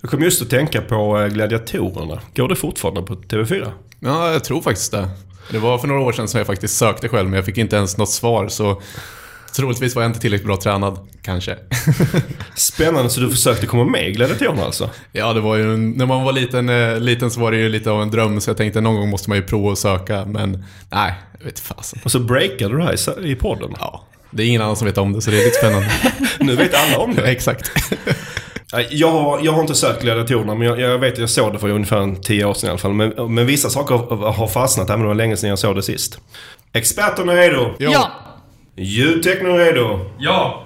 Jag kom just att tänka på eh, Gladiatorerna. Går det fortfarande på TV4? Ja, jag tror faktiskt det. Det var för några år sedan som jag faktiskt sökte själv, men jag fick inte ens något svar, så troligtvis var jag inte tillräckligt bra tränad, kanske. Spännande, så du försökte komma med i Gladiatorerna alltså? Ja, det var ju, när man var liten, eh, liten så var det ju lite av en dröm, så jag tänkte någon gång måste man ju prova att söka, men nej, jag vet fasen. Och så breakade du det här i- i podden? Ja, det är ingen annan som vet om det, så det är lite spännande. Nu vet alla om det. Exakt. Jag har, jag har inte sökt gladiatorerna, men jag, jag vet att jag såg det för ungefär en tio år sedan i alla fall. Men, men vissa saker har- har fastnat, även om det var länge sedan jag såg det sist. Experterna är redo. Jo. Ja! Ljudteknikerna är redo. Ja!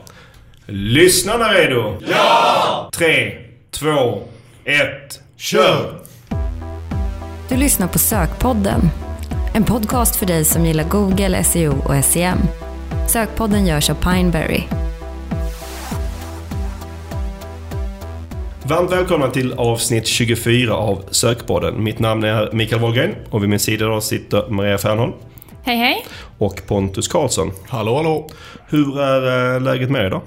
Lyssnarna är redo. Ja! Tre, två, ett, kör! Du lyssnar på Sökpodden. En podcast för dig som gillar Google, SEO och SEM. Sökpodden görs av Pineberry. Varmt välkomna till avsnitt 24 av Sökpodden. Mitt namn är Mikael Wahlgren och vid min sida idag sitter Maria Fernholm Hej hej! och Pontus Karlsson. Hallå, hallå. Hur är eh, läget med er idag?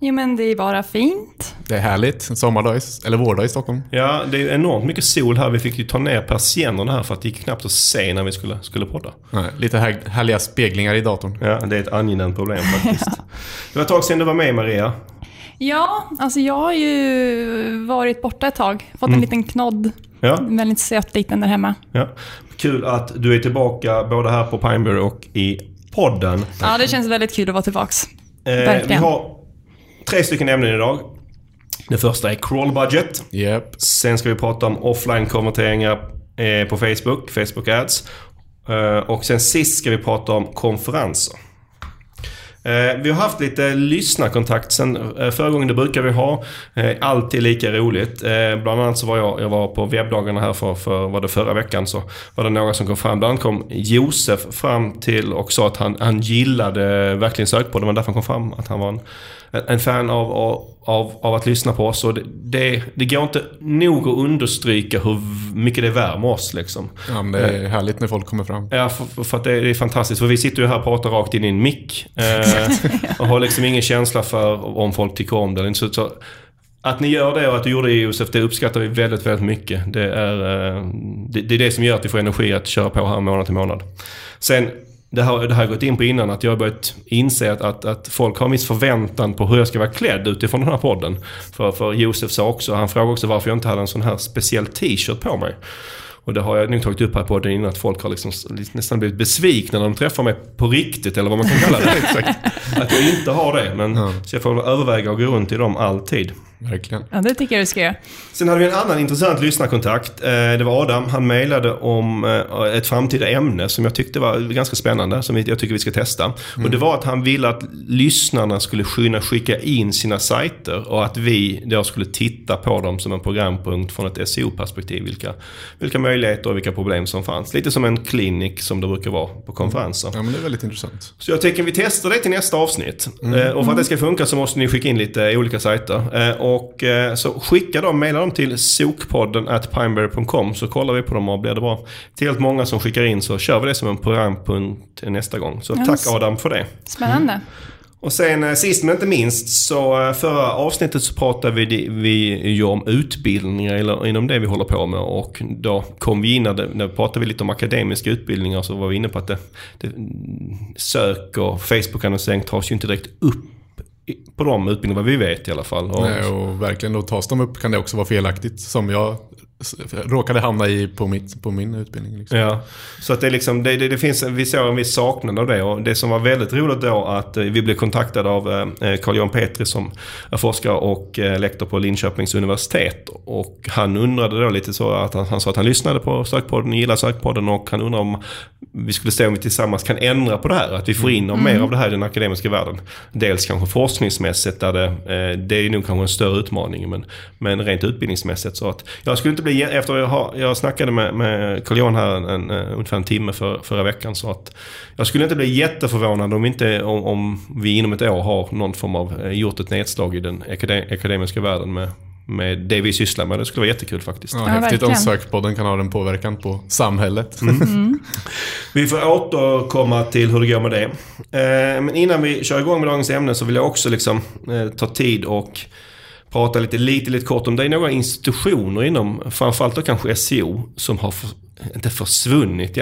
Jo men det är bara fint. Det är härligt. En sommardag, eller vårdag i Stockholm. Ja, det är enormt mycket sol här. Vi fick ju ta ner persiennerna här för att det gick knappt att se när vi skulle, skulle podda. Nej, lite här, härliga speglingar i datorn. Ja, det är ett angenämt problem faktiskt. Det var ett tag sedan du var med Maria. Ja, alltså jag har ju varit borta ett tag. Fått en liten knodd. Ja, En väldigt söt liten där hemma. ja. Kul att du är tillbaka både här på Pineberry och i podden. Ja, det känns väldigt kul att vara tillbaks. Eh, vi Verkligen. har tre stycken ämnen idag. Det första är crawl budget. Japp. Sen ska vi prata om offline-konverteringar eh, på Facebook, Facebook Ads. Eh, Och sen sist ska vi prata om konferenser. Eh, vi har haft lite lyssnarkontakt sen eh, förra gången, det brukar vi ha. Eh, alltid lika roligt. Bland annat så var jag, jag var på webbdagarna här för, för var det förra veckan så var det några som kom fram. Bland annat kom Josef fram till och sa att han, han gillade verkligen sökpodden. Det var därför han kom fram. Att han var en, en fan av, av, av, att lyssna på oss. Och det, det, det går inte nog att understryka hur mycket det värmer oss liksom. Ja, men det är härligt när folk kommer fram. Ja, för, för att det är fantastiskt. För vi sitter ju här och pratar rakt in i en mick. Eh, och har liksom ingen känsla för om folk tycker om det eller inte. Så, så, att ni gör det och att du gjorde det Josef, det uppskattar vi väldigt, väldigt mycket. Det är, eh, det, det är det som gör att vi får energi att köra på här månad till månad. Sen, det här, det här har gått in på innan, att jag har börjat inse att, att, att folk har en viss förväntan på hur jag ska vara klädd utifrån den här podden. För, för Josef sa också, han frågade också varför jag inte hade en sån här speciell t-shirt på mig. Och det har jag nog tagit upp här på den innan att folk har liksom nästan blivit besvikna när de träffar mig på riktigt eller vad man kan kalla det. Att jag inte har det. Men, Så jag får överväga att gå runt i dem alltid. Verkligen. Ja, det tycker jag du ska göra. Sen hade vi en annan intressant lyssnarkontakt. Eh, Det var Adam. Han mejlade om eh, ett framtida ämne som jag tyckte var ganska spännande. Som jag tycker vi ska testa. Och det var att han ville att lyssnarna skulle kunna skicka in sina sajter. Och att vi då skulle titta på dem som en programpunkt från ett SEO-perspektiv. Vilka, vilka möjligheter och vilka problem som fanns. Lite som en klinik som det brukar vara på konferenser. Ja, men det är väldigt intressant. Så jag tänker vi testar det till nästa avsnitt. Eh, och för att det ska funka så måste ni skicka in lite olika sajter. Eh, och eh, så skicka dem, mejla dem till sokpodden at pineberry.com så kollar vi på dem och blir det bra. Tillräckligt många som skickar in så kör vi det som en programpunkt nästa gång. Så Ja, tack Adam för det. Spännande. Och sen eh, sist men inte minst så eh, förra avsnittet så pratade vi, vi ju om utbildningar eller inom det vi håller på med och då kom vi in, när, vi pratade vi lite om akademiska utbildningar så var vi inne på att det, det, sök och Facebook-annonsering tas ju inte direkt upp på de utbildningar vad vi vet i alla fall. Och, Nej, och verkligen, då tas de upp kan det också vara felaktigt. Som jag råkade hamna i på, mitt, på min utbildning. Liksom. Ja, så att det, är liksom, det, det, det finns, vi såg en viss saknad av det. Och det som var väldigt roligt då att eh, vi blev kontaktade av eh, Carl-Johan Petri som är forskare och eh, lektor på Linköpings universitet. Och han undrade då lite så att han, han sa att han lyssnade på sökpodden, gillar sökpodden och han undrar om vi skulle se om vi tillsammans kan ändra på det här. Att vi får in mer av det här i den akademiska världen. Dels kanske forskningsmässigt där det, eh, det är nog kanske en större utmaning. Men, men rent utbildningsmässigt så att jag skulle inte bli, efter jag, har, jag snackade med, med Carl-Johan här en, en, eh, ungefär en timme för, förra veckan. Så att jag skulle inte bli jätteförvånad om, inte, om, om vi inom ett år har någon form av eh, gjort ett nedslag i den akade- akademiska världen med, med det vi sysslar med. Det skulle vara jättekul faktiskt. Ja, Ja, häftigt om sökpodden kan ha en påverkan på samhället. Vi får återkomma till hur det går med det. Eh, men innan vi kör igång med dagens ämne så vill jag också liksom, eh, ta tid och prata lite, lite, lite kort om det är några institutioner inom, framförallt då kanske SEO, som har för, inte försvunnit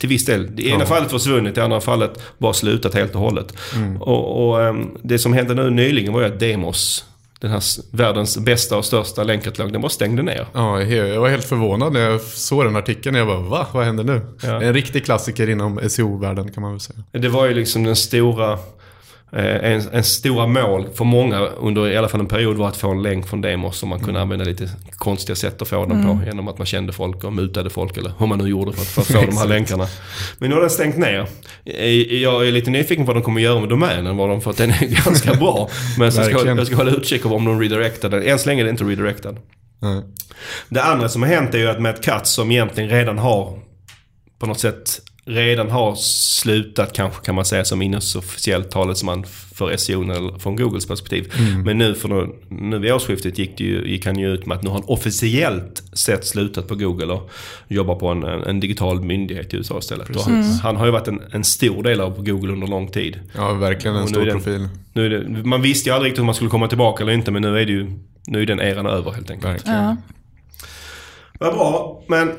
till viss del. I ena ja. fallet försvunnit, i andra fallet bara slutat helt och hållet. Mm. Och, och, ehm, det som hände nu nyligen var ju att Demos den här världens bästa och största länkkatalog, den bara stängde ner. Ja, jag var helt förvånad när jag såg den artikeln. Jag bara, va? Vad händer nu? Ja. En riktig klassiker inom SEO-världen kan man väl säga. Det var ju liksom den stora en, en stora mål för många under i alla fall en period var att få en länk från Demos som man kunde mm. använda lite konstiga sätt att få den mm. på. Genom att man kände folk och mutade folk eller hur man nu gjorde för att, för att få de här länkarna. Men nu har den stängt ner. Jag är lite nyfiken på vad de kommer göra med domänen. Vad de, för att den är ganska bra. Men så ska, jag ska hålla utkik om de redirectar den. Än så länge är det inte redirectad. Mm. Det andra som har hänt är ju att Matt Katz som egentligen redan har på något sätt redan har slutat kanske kan man säga som inofficiell talesman för SEO från Googles perspektiv. Mm. Men nu, för nu, nu vid årsskiftet gick, det ju, gick han ju ut med att nu har han officiellt sett slutat på Google och jobbar på en, en digital myndighet i USA istället. Han, mm. han, har ju varit en, en, stor del av Google under lång tid. Ja, verkligen en stor profil. Nu det, man visste ju aldrig riktigt om man skulle komma tillbaka eller inte men nu är det ju nu är den eran över helt enkelt. Verkligen. Ja. Vad bra. Men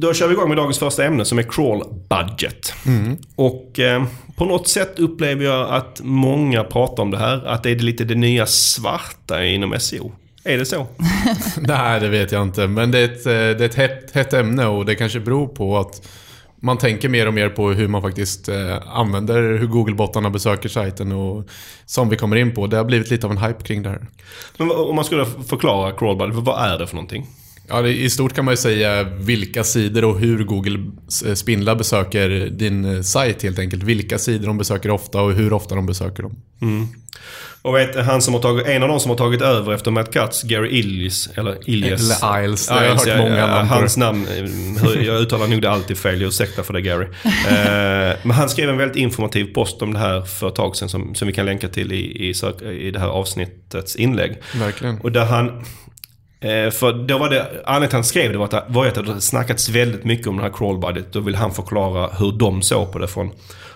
då kör vi igång med dagens första ämne som är crawl budget. Mm. Och eh, på något sätt upplever jag att många pratar om det här. Att det är lite det nya svarta inom SEO. Är det så? Nej, det vet jag inte. Men det är ett, eh, det är ett hett, hett ämne och det kanske beror på att man tänker mer och mer på hur man faktiskt eh, använder hur Google-bottarna besöker sajten och som vi kommer in på. Det har blivit lite av en hype kring det här. Men om man skulle förklara crawlbudget, vad är det för någonting? Ja, i stort kan man ju säga vilka sidor och hur Google eh, spindlar besöker din eh, sajt helt enkelt. Vilka sidor de besöker ofta och hur ofta de besöker dem. Mm. Och vet, han som har tagit, en av de som har tagit över efter Matt Cutts, Gary Illies, eller Illies. Eller Iles, jag har hört många namn Hans namn, eh, jag uttalar nog det alltid fel, ursäkta för det Gary. men han skrev en väldigt informativ post om det här för ett tag sedan som, som vi kan länka till i, i, i det här avsnittets inlägg. Verkligen. Och där han för då var det, anledningen till att han skrev det var att, var att det hade snackats väldigt mycket om den här crawl budget. Då vill han förklara hur de såg på det från,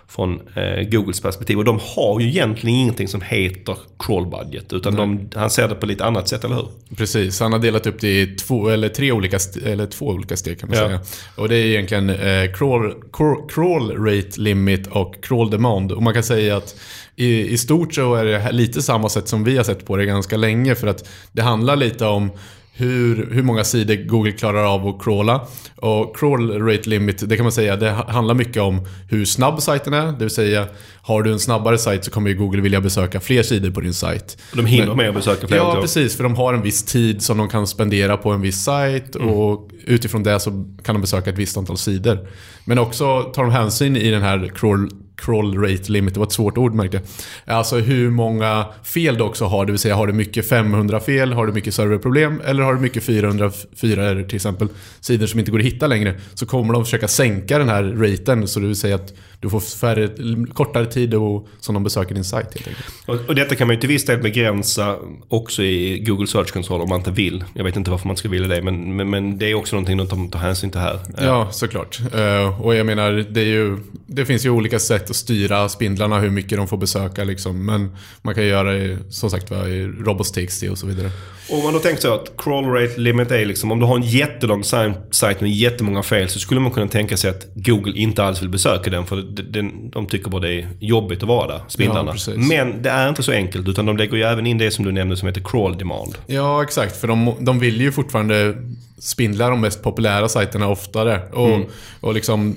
från eh, Googles perspektiv. Och de har ju egentligen ingenting som heter crawl budget. Utan de, han ser det på lite annat sätt, eller hur? Precis, han har delat upp det i två, eller tre olika, eller två olika steg kan man ja. säga. Och det är egentligen eh, crawl, crawl, crawl rate limit och crawl demand. Och man kan säga att i, i stort så är det lite samma sätt som vi har sett på det ganska länge. För att det handlar lite om hur, hur många sidor Google klarar av att crawla. Och crawl rate limit, det kan man säga, det handlar mycket om hur snabb sajten är. Det vill säga, har du en snabbare sajt så kommer ju Google vilja besöka fler sidor på din sajt. De hinner med att besöka fler? Ja, precis. För de har en viss tid som de kan spendera på en viss sajt. Mm. Och utifrån det så kan de besöka ett visst antal sidor. Men också tar de hänsyn i den här crawl crawl rate limit, det var ett svårt ord märkte jag. Alltså hur många fel du också har, det vill säga har du mycket 500 fel, har du mycket serverproblem eller har du mycket 404 till exempel sidor som inte går att hitta längre så kommer de försöka sänka den här raten så det vill säga att du får färre, kortare tid och, som de besöker din sajt helt enkelt. Och, och detta kan man ju till viss del begränsa också i Google Search Console om man inte vill. Jag vet inte varför man ska vilja det men, men, men det är också någonting de tar hänsyn till här. Ja, såklart. Uh, och jag menar, det, ju, det finns ju olika sätt att styra spindlarna hur mycket de får besöka liksom. Men man kan göra det som sagt var i robots.txt och så vidare. Och om man då tänker så att crawl rate limit är liksom, om du har en jättelång sajt med jättemånga fel så skulle man kunna tänka sig att Google inte alls vill besöka den för de, de tycker bara det är jobbigt att vara där, spindlarna. Ja, Men det är inte så enkelt utan de lägger ju även in det som du nämnde som heter crawl demand. Ja, exakt. För de, de vill ju fortfarande spindla de mest populära sajterna oftare. Och, mm. och liksom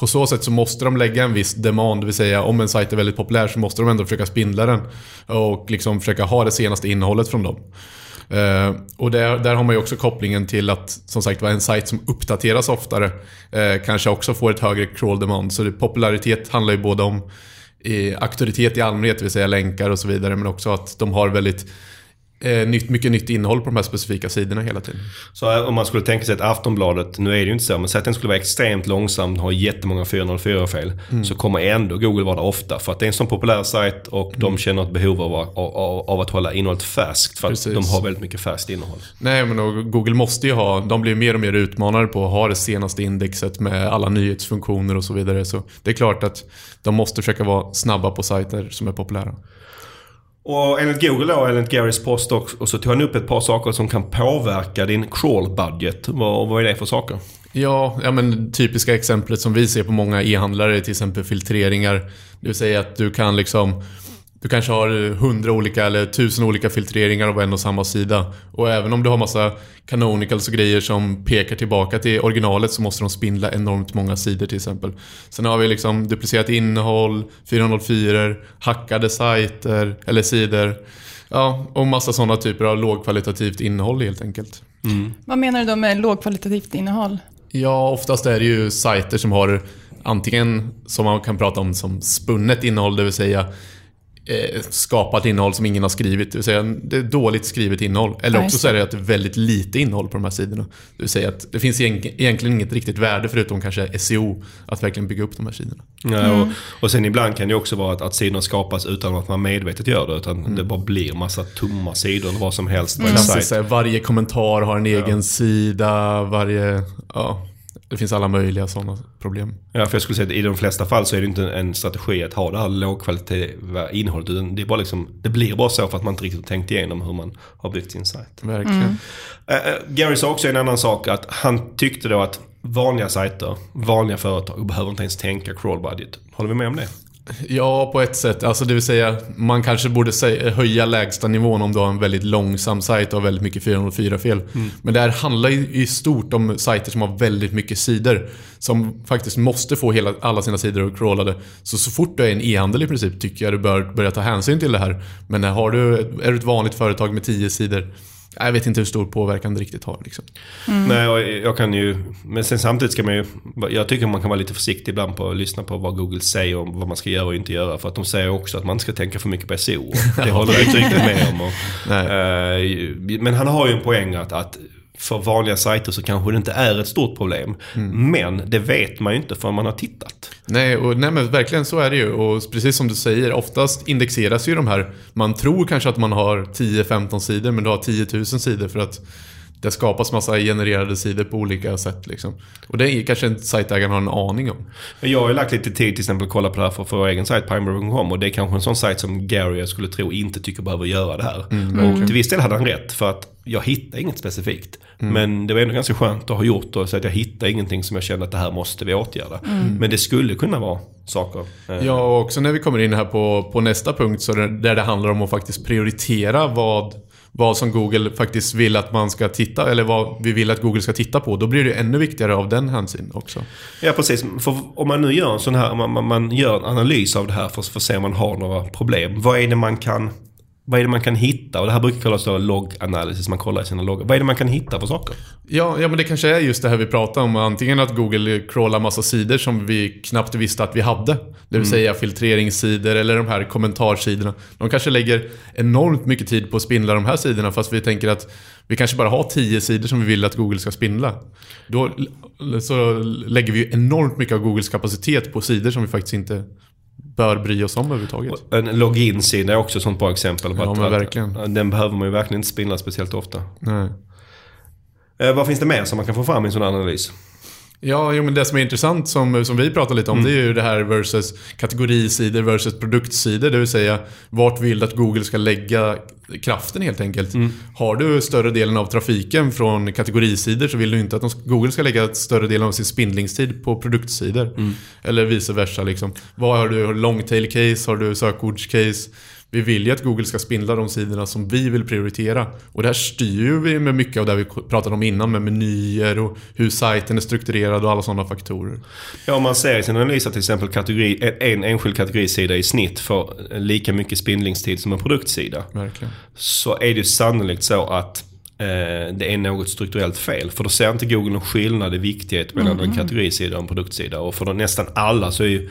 på så sätt så måste de lägga en viss demand, det vill säga om en sajt är väldigt populär så måste de ändå försöka spindla den. Och liksom försöka ha det senaste innehållet från dem. Uh, och där, där har man ju också kopplingen till att som sagt var en sajt som uppdateras oftare uh, kanske också får ett högre crawl demand. Så det, popularitet handlar ju både om i auktoritet i allmänhet, det vill säga länkar och så vidare, men också att de har väldigt eh, nytt, mycket nytt innehåll på de här specifika sidorna hela tiden. Så eh, om man skulle tänka sig att Aftonbladet, nu är det ju inte så, men säg att den skulle vara extremt långsam, ha jättemånga 404-fel. Mm. Så kommer ändå Google vara där ofta. För att det är en sån populär sajt och mm. de känner ett behov av, av, av, att hålla innehållet färskt. För Precis. att de har väldigt mycket färskt innehåll. Nej, men Google måste ju ha, de blir mer och mer utmanade på att ha det senaste indexet med alla nyhetsfunktioner och så vidare. Så det är klart att de måste försöka vara snabba på sajter som är populära. Och enligt Google då, enligt Garys post också, och så tog han upp ett par saker som kan påverka din crawl budget. Vad, vad är det för saker? Ja, ja, men typiska exemplet som vi ser på många e-handlare är till exempel filtreringar. Det vill säga att du kan liksom du kanske har hundra olika eller tusen olika filtreringar av en och samma sida. Och även om du har massa canonicals och grejer som pekar tillbaka till originalet så måste de spindla enormt många sidor till exempel. Sen har vi liksom duplicerat innehåll, 404 hackade sajter eller sidor. Ja, och massa sådana typer av lågkvalitativt innehåll helt enkelt. Mm. Vad menar du då med lågkvalitativt innehåll? Ja, oftast är det ju sajter som har antingen, som man kan prata om som spunnet innehåll, det vill säga skapat innehåll som ingen har skrivit. Det vill säga det är dåligt skrivet innehåll. Eller också så är det att det är väldigt lite innehåll på de här sidorna. Det vill säga att det finns egentligen inget riktigt värde förutom kanske SEO att verkligen bygga upp de här sidorna. Ja, och, mm. och sen ibland kan det också vara att, att sidorna skapas utan att man medvetet gör det. Utan mm. det bara blir massa tomma sidor eller vad som helst mm. sajt. Varje kommentar har en egen ja. sida. Varje... Ja. Det finns alla möjliga sådana problem. Ja, för jag skulle säga att i de flesta fall så är det inte en strategi att ha det här lågkvalitativa innehållet. Utan det, är bara liksom, det blir bara så för att man inte riktigt tänkt igenom hur man har byggt sin sajt. Verkligen. Mm. Uh, Gary sa också en annan sak att han tyckte då att vanliga sajter, vanliga företag behöver inte ens tänka crawl budget. Håller vi med om det? Ja, på ett sätt. Alltså det vill säga, man kanske borde höja lägsta nivån om du har en väldigt långsam sajt och har väldigt mycket 404-fel. Mm. Men det här handlar i stort om sajter som har väldigt mycket sidor. Som faktiskt måste få hela, alla sina sidor crawlade. Så så fort du är en e-handel i princip tycker jag du bör börja ta hänsyn till det här. Men har du, är du ett vanligt företag med 10 sidor jag vet inte hur stor påverkan det riktigt har. Liksom. Mm. Nej, jag kan ju... Men sen samtidigt ska man ju... Jag tycker man kan vara lite försiktig ibland på att lyssna på vad Google säger om vad man ska göra och inte göra. För att de säger också att man inte ska tänka för mycket på SEO. Det håller jag inte riktigt med om. Och, uh, men han har ju en poäng att, att för vanliga sajter så kanske det inte är ett stort problem. Mm. Men det vet man ju inte förrän man har tittat. Nej, och, nej men verkligen så är det ju. Och precis som du säger, oftast indexeras ju de här. Man tror kanske att man har 10-15 sidor men du har 10 000 sidor för att det skapas massa genererade sidor på olika sätt. Liksom. Och det är kanske inte sajtägaren har en aning om. Jag har ju lagt lite tid till exempel att kolla på det här för, för vår egen sajt, pineberry.com. Och det är kanske en sån sajt som Gary, jag skulle tro, inte tycker behöver göra det här. Mm, och till viss del hade han rätt. För att jag hittade inget specifikt. Mm. Men det var ändå ganska skönt att ha gjort det. Så att jag hittade ingenting som jag kände att det här måste vi åtgärda. Mm. Men det skulle kunna vara saker. Eh. Ja, och också när vi kommer in här på, på nästa punkt så där det handlar om att faktiskt prioritera vad vad som Google faktiskt vill att man ska titta, eller vad vi vill att Google ska titta på. Då blir det ännu viktigare av den hänsyn också. Ja, precis. För om man nu gör en sån här, man, man gör en analys av det här för, för att se om man har några problem. Vad är det man kan vad är det man kan hitta? Och det här brukar kallas då logg-analysis, man kollar i sina loggar. Vad är det man kan hitta för saker? Ja, ja, men det kanske är just det här vi pratar om. Antingen att Google crawlar massa sidor som vi knappt visste att vi hade. Det vill mm. säga filtreringssidor eller de här kommentarsidorna. De kanske lägger enormt mycket tid på att spindla de här sidorna fast vi tänker att vi kanske bara har tio sidor som vi vill att Google ska spindla. Då så lägger vi enormt mycket av Googles kapacitet på sidor som vi faktiskt inte bör bry oss om överhuvudtaget. En login-sida är också ett sånt bra exempel. På ja, att, men verkligen. Den behöver man ju verkligen inte spindla speciellt ofta. Nej. Eh, vad finns det mer som man kan få fram i en sån analys? Ja, jo, men det som är intressant som, som vi pratar lite om mm. det är ju det här versus kategorisidor versus produktsidor. Det vill säga vart vill du att Google ska lägga kraften helt enkelt. Mm. Har du större delen av trafiken från kategorisidor så vill du inte att Google ska lägga större delen av sin spindlingstid på produktsidor. Mm. Eller vice versa. Liksom. Vad har du? Long tail case? Har du sökordscase? Vi vill ju att Google ska spindla de sidorna som vi vill prioritera. Och det här styr vi med mycket av det vi pratade om innan med menyer och hur sajten är strukturerad och alla sådana faktorer. Ja, om man ser i sin analys att till exempel kategori, en enskild kategorisida i snitt får lika mycket spindlingstid som en produktsida. Verkligen. Så är det ju sannolikt så att eh, det är något strukturellt fel. För då ser inte Google någon skillnad i viktighet mellan mm. en kategorisida och en produktsida. Och för nästan alla så är ju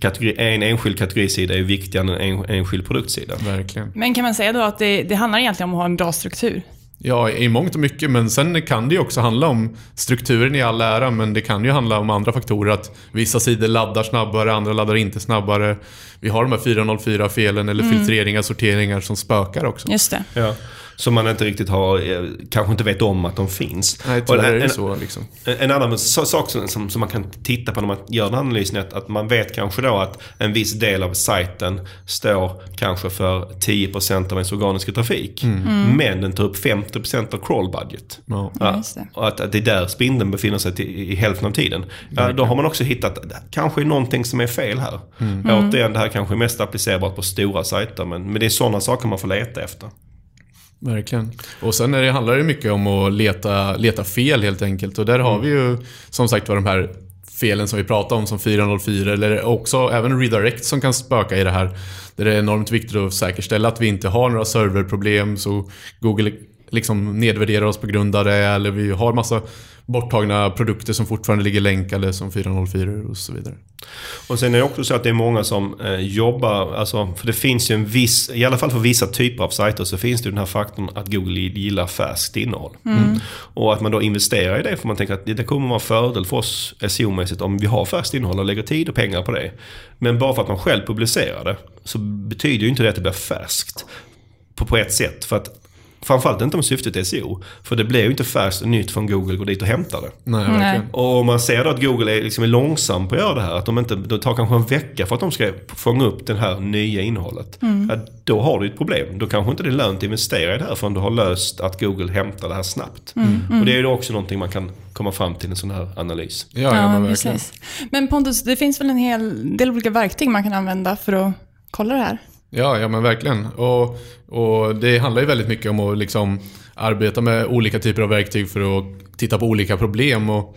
kategori, en enskild kategorisida är viktigare än en enskild produktsida. Verkligen. Men kan man säga då att det, det handlar egentligen om att ha en bra struktur? Ja, i mångt och mycket. Men sen kan det ju också handla om strukturen i all ära, men det kan ju handla om andra faktorer. Att vissa sidor laddar snabbare, andra laddar inte snabbare. Vi har de här 404-felen eller mm. filtreringar, sorteringar som spökar också. Just det. Ja. Som man inte riktigt har, eh, kanske inte vet om att de finns. Nej, tyvärr är en- det en- så liksom. en annan så- sak som, som, som man kan titta på när man gör den analysen är att, att man vet kanske då att en viss del av sajten står kanske för 10% av ens organiska trafik. Men den tar upp 50% av crawl budget. Ja. Ja, det. Och att, att det är där spindeln befinner sig till, i hälften av tiden. Ja, då har man också hittat det kanske är någonting som är fel här. Återigen, det här kanske är mest applicerbart på stora sajter. Men, men det är sådana saker man får leta efter. Verkligen. Och sen är det, handlar det mycket om att leta, leta fel helt enkelt. Och där har vi ju som sagt var de här felen som vi pratade om som 404 eller också även redirect som kan spöka i det här. Där det är enormt viktigt att säkerställa att vi inte har några serverproblem så Google liksom nedvärderar oss på grund av det eller vi har massa borttagna produkter som fortfarande ligger länkade som 404 och så vidare. Och sen är det också så att det är många som eh, jobbar, alltså, för det finns ju en viss, i alla fall för vissa typer av sajter så finns det ju den här faktorn att Google gillar färskt innehåll. Och att man då investerar i det för man tänker att det kommer vara en fördel för oss SEO-mässigt om vi har färskt innehåll och lägger tid och pengar på det. Men bara för att man själv publicerar det så betyder ju inte det att det blir färskt. På, på ett sätt. För att Framförallt inte om syftet är SEO. För det blir ju inte färskt och nytt från Google går dit och hämtar det. Nej, Nej. Och om man ser då att Google är, liksom är långsam på att göra det här, att de inte, det tar kanske en vecka för att de ska fånga upp det här nya innehållet. Ja, då har du ett problem. Då kanske inte det är lönt att investera i det här förrän du har löst att Google hämtar det här snabbt. Och det är ju då också någonting man kan komma fram till en sån här analys. Ja, ja, men verkligen. precis. Men Pontus, det finns väl en hel del olika verktyg man kan använda för att kolla det här? Ja, ja men verkligen. Och, och det handlar ju väldigt mycket om att liksom arbeta med olika typer av verktyg för att titta på olika problem. Och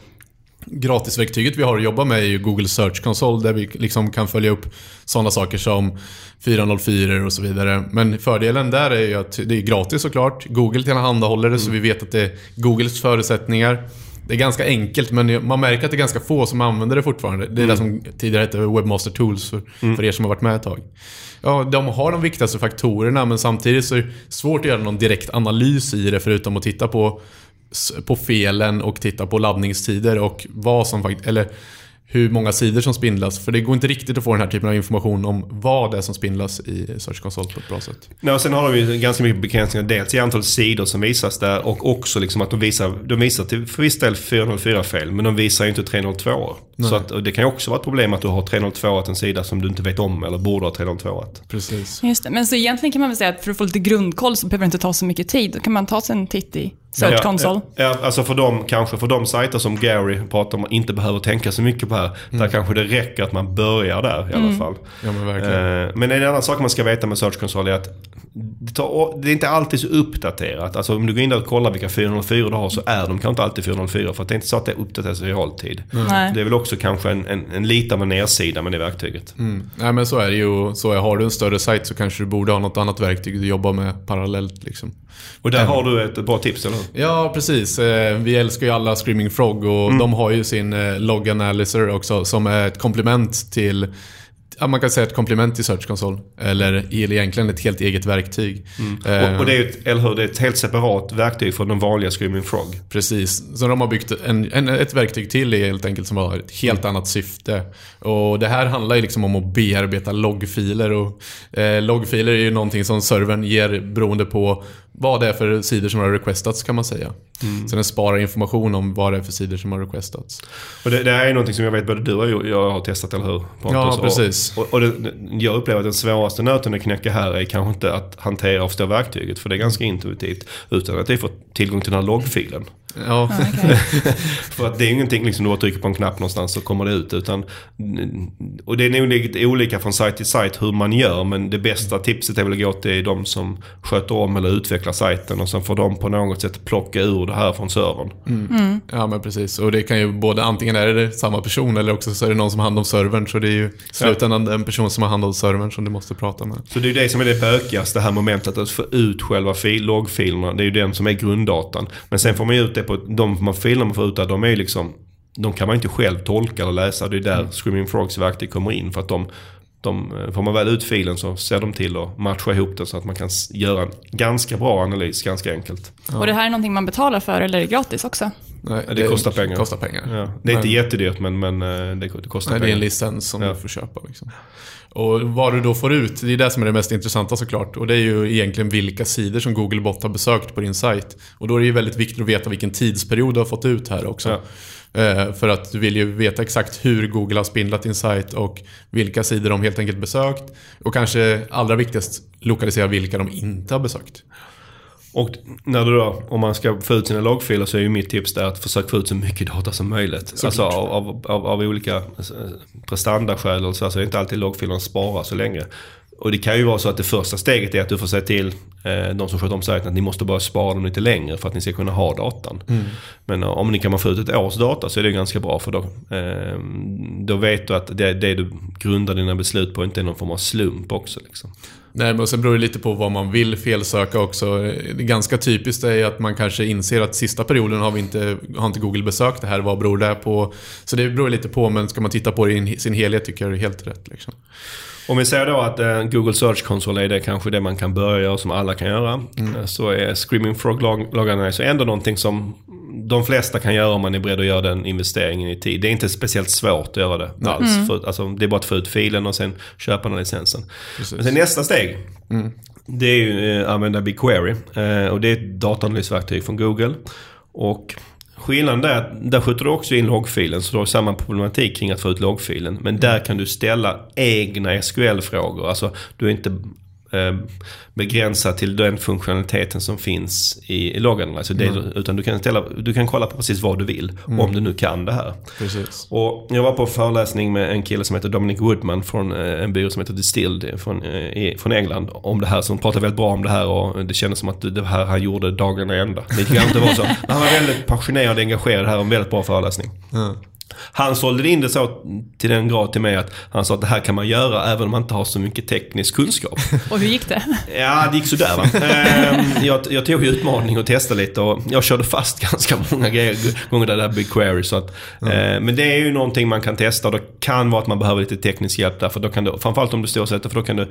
gratisverktyget vi har att jobba med är ju Google Search Console där vi liksom kan följa upp sådana saker som 404 och så vidare. Men fördelen där är ju att det är gratis såklart. Google tillhandahåller det så vi vet att det är Googles förutsättningar. Det är ganska enkelt men man märker att det är ganska få som använder det fortfarande. Det är det som tidigare hette Webmaster Tools för, för er som har varit med ett tag. Ja, de har de viktigaste faktorerna men samtidigt så är det svårt att göra någon direkt analys i det förutom att titta på, på felen och titta på laddningstider och vad som faktiskt, eller hur många sidor som spindlas. För det går inte riktigt att få den här typen av information om vad det är som spindlas i Search Console på ett bra sätt. Nej, och sen har de ju ganska mycket begränsningar. Dels i antal sidor som visas där och också liksom att de visar, de visar till för viss del 404-fel men de visar ju inte 302. Så att, och det kan ju också vara ett problem att du har 302 en sida som du inte vet om eller borde ha 302 Precis. Just det. Men så egentligen kan man väl säga att för att få lite grundkoll så behöver det inte ta så mycket tid. Då kan man ta sig en titt i Search Console. Ja, ja, alltså för dem, kanske för de sajter som Gary pratar om inte behöver tänka så mycket på här. Där kanske det räcker att man börjar där i alla fall. Ja men verkligen. Eh, Men en annan sak man ska veta med Search Console är att det, tar, det är inte alltid så uppdaterat. Alltså om du går in där och kollar vilka 404 du har så är de kanske inte alltid 404. För att det är inte så att det uppdateras i realtid. Nej. Det är väl också kanske en, en, en lite av en nedsida med det verktyget. Mm. Nej men så är det ju. Så är, har du en större sajt så kanske du borde ha något annat verktyg du jobbar med parallellt. Liksom. Och där har du ett bra tips, eller hur? Ja, precis. Eh, Vi älskar ju alla Screaming Frog och de har ju sin eh, Log Analyzer också som är ett komplement till Ja, man kan säga ett komplement till Search Console. Eller egentligen ett helt eget verktyg. Eh, Och, och det är ett, eller hur, det är ett helt separat verktyg från den vanliga Screaming Frog. Precis. Så de har byggt en, en, ett verktyg till helt enkelt som har ett helt annat syfte. Och det här handlar ju liksom om att bearbeta loggfiler. Och, eh, loggfiler är ju någonting som servern ger beroende på vad det är för sidor som har requestats kan man säga. Så den sparar information om vad det är för sidor som har requestats. Och det, det här är någonting som jag vet både du och jag- har testat, eller hur? Pontus? Ja, precis. Och, och det, jag upplever att den svåraste nöten att knäcka här är kanske inte att hantera och förstå verktyget, för det är ganska intuitivt. Utan att det är få tillgång till den här loggfilen. Ja, För att det är ingenting liksom du bara trycker på en knapp någonstans så kommer det ut. Utan, och det är nog lite olika från sajt till sajt hur man gör. Men det bästa tipset är väl att gå till de som sköter om eller utvecklar sajten. Och sen får de på något sätt plocka ur det här från servern. ja men precis. Och det kan ju både antingen är det samma person eller också så är det någon som har hand om servern. Så det är ju slutändan den person som har hand om servern som du måste prata med. Så det är ju det som är det bökigaste, det här momentet att få ut själva fil, loggfilerna. Det är ju den som är grunddatan. Men sen får man ju ut det på, de man filerna man får ut där, de är ju liksom, de kan man inte själv tolka eller läsa. Det är där Screaming Frogs verktyg kommer in. För att de, de, får man väl ut filen så ser de till att matcha ihop den så att man kan göra en ganska bra analys ganska enkelt. Och det här är någonting man betalar för eller är det gratis också? Nej, det kostar pengar. kostar pengar. Ja. Det är inte Men- jättedyrt men, men eh, det, det kostar Nej, det är pengar. en licens som Ja. du får köpa. Liksom. Och vad du då får ut, det är det som är det mest intressanta såklart. Och det är ju egentligen vilka sidor som Googlebot har besökt på din sajt. Och då är det ju väldigt viktigt att veta vilken tidsperiod du har fått ut här också. Eh, För att du vill ju veta exakt hur Google har spindlat din sajt och vilka sidor de helt enkelt besökt. Och kanske allra viktigast, lokalisera vilka de inte har besökt. Och när du då, om man ska få ut sina loggfiler så är ju mitt tips där att försöka få ut så mycket data som möjligt. Alltså av, av, av, av olika eh, prestandaskäl och så, så är inte alltid loggfilerna sparar så länge. Och det kan ju vara så att det första steget är att du får säga till eh, de som sköter om sajten att ni måste bara spara dem lite längre för att ni ska kunna ha datan. Men eh, om ni kan få ut ett års data så är det ganska bra för då, eh, då vet du att det, det du grundar dina beslut på inte är någon form av slump också. Liksom. Nej, men sen beror det lite på vad man vill felsöka också. Det ganska typiskt är att man kanske inser att sista perioden har, vi inte, har inte Google besökt det här. Vad beror det på? Så det beror lite på, men ska man titta på det i sin helhet tycker jag det är helt rätt. Liksom. Om vi säger då att eh, Google Search Console är det kanske det man kan börja göra som alla kan göra. Eh, Så är Screaming Frog Log Analyzer ändå någonting som de flesta kan göra om man är beredd att göra den investeringen i tid. Det är inte speciellt svårt att göra det alls. För, alltså, det är bara att få ut filen och sen köpa den licensen. Precis. Men sen nästa steg. Det är ju eh, använda BigQuery. Eh, och det är ett dataanalysverktyg från Google. Och skillnaden är att där skjuter du också in loggfilen. Så du har samma problematik kring att få ut loggfilen. Men där kan du ställa egna SQL-frågor. Alltså du är inte eh, begränsad till den funktionaliteten som finns i, i loggen. Alltså det, Utan du kan, ställa, du kan kolla på precis vad du vill. Om du nu kan det här. Precis. Och jag var på föreläsning med en kille som heter Dominic Woodman från eh, en byrå som heter Distilled från, eh, från England. Om det här, som pratade väldigt bra om det här och det kändes som att det här han gjorde dagarna ända. Det kan inte vara så. Men Han var väldigt passionerad och engagerad här och en väldigt bra föreläsning. Han sålde in det så till den grad till mig att han sa att det här kan man göra även om man inte har så mycket teknisk kunskap. Och hur gick det? Ja, det gick sådär va. Ehm, jag, jag tog ju utmaning och testade lite och jag körde fast ganska många gånger där det här BigQuery. Så att, eh, men det är ju någonting man kan testa och det kan vara att man behöver lite teknisk hjälp där. För då kan du, framförallt om du storsätter, för då kan du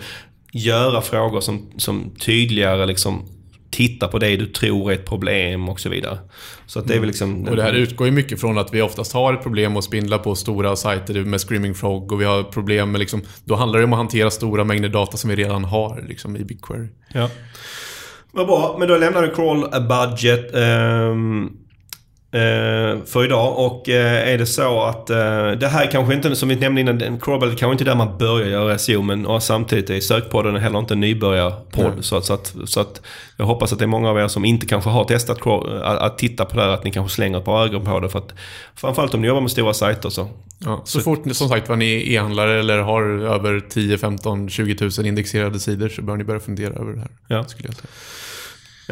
göra frågor som, som tydligare liksom titta på det du tror är ett problem och så vidare. Så att det är väl liksom... Och det här utgår ju mycket från att vi oftast har ett problem att spindla på stora sajter med Screaming Frog och vi har problem med liksom, då handlar det om att hantera stora mängder data som vi redan har liksom, i BigQuery. Ja. Vad bra, men då lämnar du crawl a budget eh, för idag. Och eh, är det så att eh, det här kanske inte, som vi nämnde innan, budget kanske inte är där man börjar göra SEO. Men och samtidigt är sökpodden heller inte en nybörjarpodd. Så, att, så, att, så att jag hoppas att det är många av er som inte kanske har testat att, att titta på det här, att ni kanske slänger ett par ögon på det. För att, framförallt om ni jobbar med stora sajter så. Ja, så fort ni som sagt var ni e-handlare eller har över 10, 15, 20 000 indexerade sidor så bör ni börja fundera över det här. Ja. Skulle jag säga.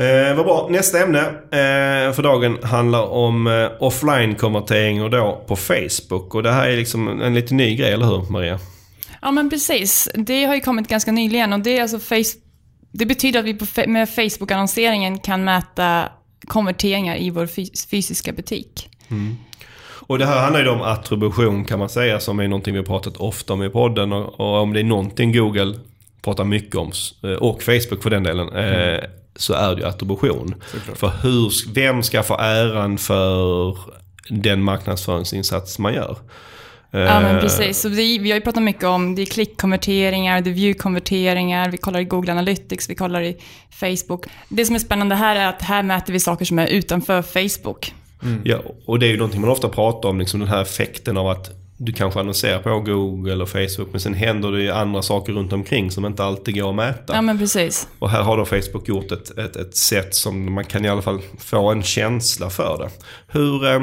Eh, vad bra. Nästa ämne eh, för dagen handlar om eh, offline-konvertering och då på Facebook. Och det här är liksom en lite ny grej, eller hur Maria? Ja, men precis. Det har ju kommit ganska nyligen och det är alltså face... Det betyder att vi med Facebook-annonseringen kan mäta konverteringar i vår fys- fysiska butik. Och det här handlar ju om attribution kan man säga, som är någonting vi har pratat ofta om i podden. Och, och om det är någonting Google pratar mycket om, eh, och Facebook för den delen, eh, så är det ju attribution. Såklart. För hur, vem ska få äran för den marknadsföringsinsats man gör? Ja, men Eh, precis. Så vi, vi har ju pratat mycket om det är klickkonverteringar, det är view-konverteringar, vi kollar i Google Analytics, vi kollar i Facebook. Det som är spännande här är att här mäter vi saker som är utanför Facebook. Ja, och det är ju någonting man ofta pratar om, liksom den här effekten av att du kanske annonserar på Google och Facebook men sen händer det ju andra saker runt omkring som inte alltid går att mäta. Ja, men precis. Och här har då Facebook gjort ett, ett, ett sätt som man kan i alla fall få en känsla för det. Hur, eh,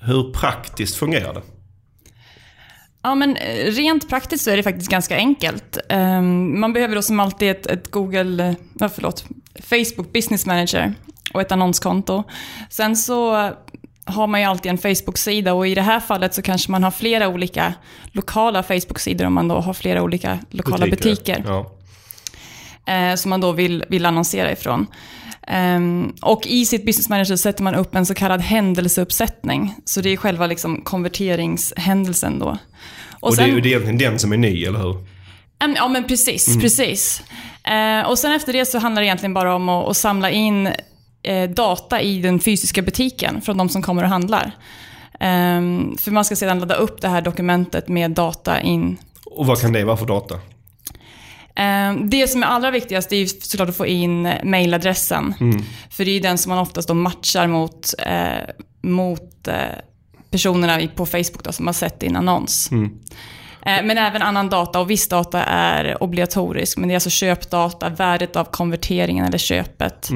hur praktiskt fungerar det? Ja, men eh, rent praktiskt så är det faktiskt ganska enkelt. Ehm, man behöver då som alltid ett, ett Google, eh, förlåt, Facebook Business Manager och ett annonskonto. Sen så har man ju alltid en Facebook-sida och i det här fallet så kanske man har flera olika lokala Facebook-sidor om man då har flera olika lokala butiker. Ja. eh, som man då vill, vill annonsera ifrån. Ehm, och i sitt business manager sätter man upp en så kallad händelseuppsättning. Så det är själva liksom konverteringshändelsen då. Och, det, är ju- det är egentligen den som är ny, eller hur? Ja, men precis. precis. Eh, och sen efter det så handlar det egentligen bara om att, att samla in data i den fysiska butiken från de som kommer och handlar. Ehm, för man ska sedan ladda upp det här dokumentet med data in. Och vad kan det vara för data? Ehm, det som är allra viktigast är såklart att få in mailadressen. För det är den som man oftast då matchar mot, eh, mot eh, personerna på Facebook då, som har sett din annons. Eh, Men även annan data och viss data är obligatorisk. Men det är alltså köpdata, värdet av konverteringen eller köpet.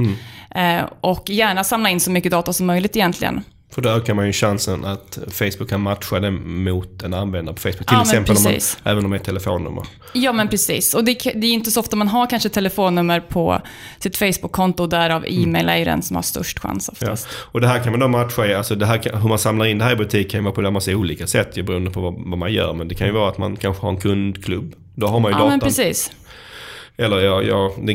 Eh, Och gärna samla in så mycket data som möjligt egentligen. För då ökar man ju chansen att Facebook kan matcha det mot en användare på Facebook. Till Ja, men exempel om man, även om det är telefonnummer. Ja, men precis. Och det, det är inte så ofta man har kanske telefonnummer på sitt Facebook-konto, därav e-mail är ju den som har störst chans Ja. oftast. Och det här kan man då matcha i, alltså det här kan, hur man samlar in det här i butik kan ju vara på en massa olika sätt beroende på vad, vad man gör. Men det kan ju vara att man kanske har en kundklubb. Då har man ju Ja, men datan. precis. Eller jag, jag, det,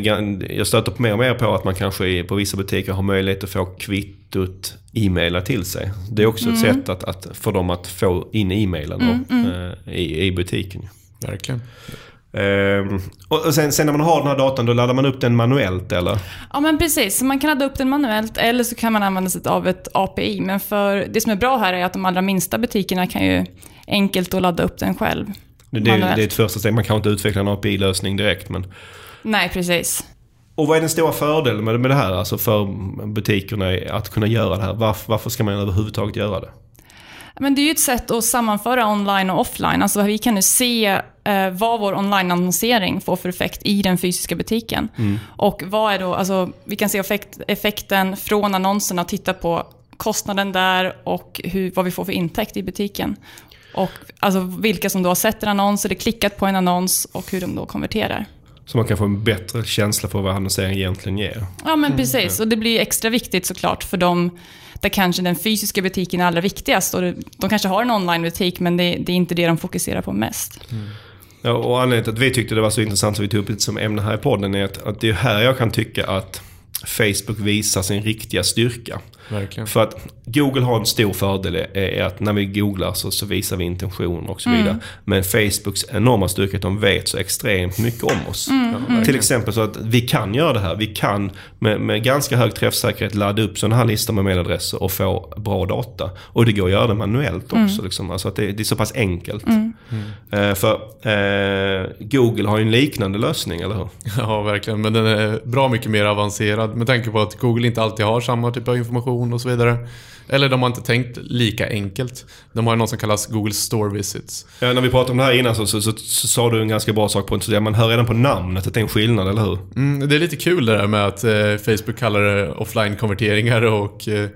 jag stöter på mer och mer på att man kanske i, på vissa butiker har möjlighet att få kvittot e-maila till sig. Det är också ett sätt att, att få dem att få in e-mailen då, eh, i, i butiken. Verkligen. Ehm, och sen, sen när man har den här datan, då laddar man upp den manuellt eller? Ja, men precis. Så man kan ladda upp den manuellt eller så kan man använda sig av ett API. Men för det som är bra här är att de allra minsta butikerna kan ju enkelt att ladda upp den själv. Det, det, det är ett första steg. Man kan inte utveckla en API-lösning direkt. Men... Nej, precis. Och vad är den stora fördelen med, med det här? Alltså för butikerna att kunna göra det här. Varför, varför ska man överhuvudtaget göra det? Men det är ju ett sätt att sammanföra online och offline. Alltså vi kan nu se eh, vad vår online-annonsering får för effekt i den fysiska butiken. Och vad är då, alltså vi kan se effekt, effekten från annonserna och titta på kostnaden där och hur, vad vi får för intäkt i butiken. Och alltså vilka som då har sett en annons eller klickat på en annons och hur de då konverterar. Så man kan få en bättre känsla för vad annonsering egentligen ger. Ja, men precis. Och det blir extra viktigt såklart för dem där kanske den fysiska butiken är allra viktigast. Och de kanske har en online-butik, men det, det är inte det de fokuserar på mest. Ja, och anledningen till att vi tyckte det var så intressant så vi tog upp det som ämne här i podden är att, att det är här jag kan tycka att Facebook visar sin riktiga styrka. Verkligen. För att Google har en stor fördel är, att när vi googlar så, så visar vi intentioner och så vidare. Men Facebooks enorma styrka är att de vet så extremt mycket om oss. Till exempel så att vi kan göra det här. Vi kan med, med ganska hög träffsäkerhet ladda upp sådana här listor med mailadresser och få bra data. Och det går att göra det manuellt också. Liksom. Alltså att det, det är så pass enkelt. Eh, för eh, Google har ju en liknande lösning, eller hur? Ja, verkligen. Men den är bra mycket mer avancerad med tanke på att Google inte alltid har samma typ av information och så vidare. Eller de har inte tänkt lika enkelt. De har något som kallas Google Store Visits. Ja, när vi pratade om det här innan så, så, så, så sa du en ganska bra sak på en Man hör redan på namnet att det är en skillnad, eller hur? Mm, det är lite kul det där med att eh, Facebook kallar det offline-konverteringar och eh,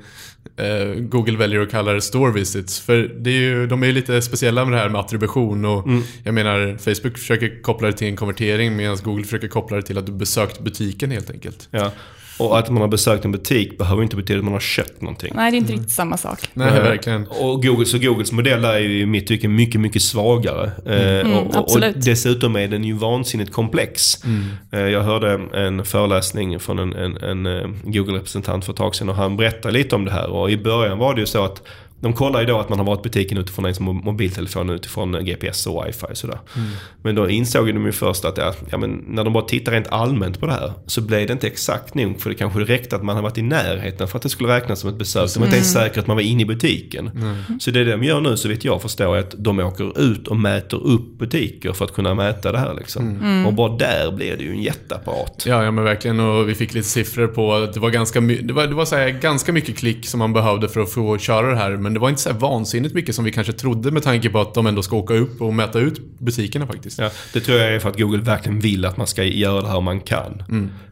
eh, Google väljer att kalla det store visits. För det är ju, de är ju lite speciella med det här med attribution och jag menar Facebook försöker koppla det till en konvertering medan Google försöker koppla det till att du besökt butiken helt enkelt. Ja. Och att man har besökt en butik behöver inte betyda att man har köpt någonting. Nej, det är inte riktigt samma sak. Nej, Eh, verkligen. Och Google, så Googles modell där är ju i mitt tycke mycket, mycket svagare. Eh, och, och, och absolut. dessutom är den ju vansinnigt komplex. Eh, jag hörde en föreläsning från en, en, en Google-representant för ett tag sedan och han berättade lite om det här. Och i början var det ju så att de kollar ju då att man har varit i butiken utifrån ens mo- mobiltelefon, utifrån GPS och wifi och sådär. Men då insåg de ju först att ja, ja, men när de bara tittar rent allmänt på det här så blev det inte exakt nog. För det kanske räckte att man har varit i närheten för att det skulle räknas som ett besök. De var inte ens säkra att man var inne i butiken. Så det de gör nu så vitt jag förstår är att de åker ut och mäter upp butiker för att kunna mäta det här liksom. Och bara där blir det ju en jätteapparat. Ja, ja men verkligen. Och vi fick lite siffror på att det var ganska, my- det var, det var så här, ganska mycket klick som man behövde för att få köra det här. Men det var inte så här vansinnigt mycket som vi kanske trodde med tanke på att de ändå ska åka upp och mäta ut butikerna faktiskt. Ja, det tror jag är för att Google verkligen vill att man ska göra det här om man kan.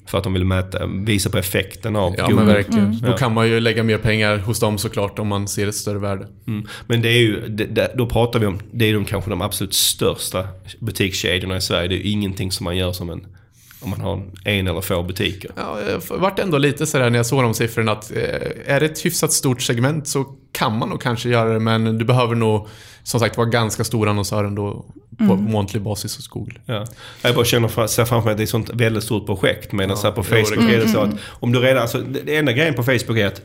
För att de vill mäta, visa på effekten av Ja, Google. men verkligen. Då kan man ju lägga mer pengar hos dem såklart om man ser ett större värde. Mm. Men det är ju, det, det, då pratar vi om, det är de kanske de absolut största butikskedjorna i Sverige. Det är ju ingenting som man gör som en, om man har en eller få butiker. Ja, jag vart ändå lite sådär när jag såg de siffrorna att eh, är det ett hyfsat stort segment så kan man nog kanske göra det men du behöver nog som sagt vara ganska stor annonsör ändå på månatlig basis hos Google. Ja. Jag bara känner för, ser framför mig att det är ett sånt väldigt stort projekt. Medan så här på jo, det Facebook är det så att om du redan, alltså, det, det enda grejen på Facebook är att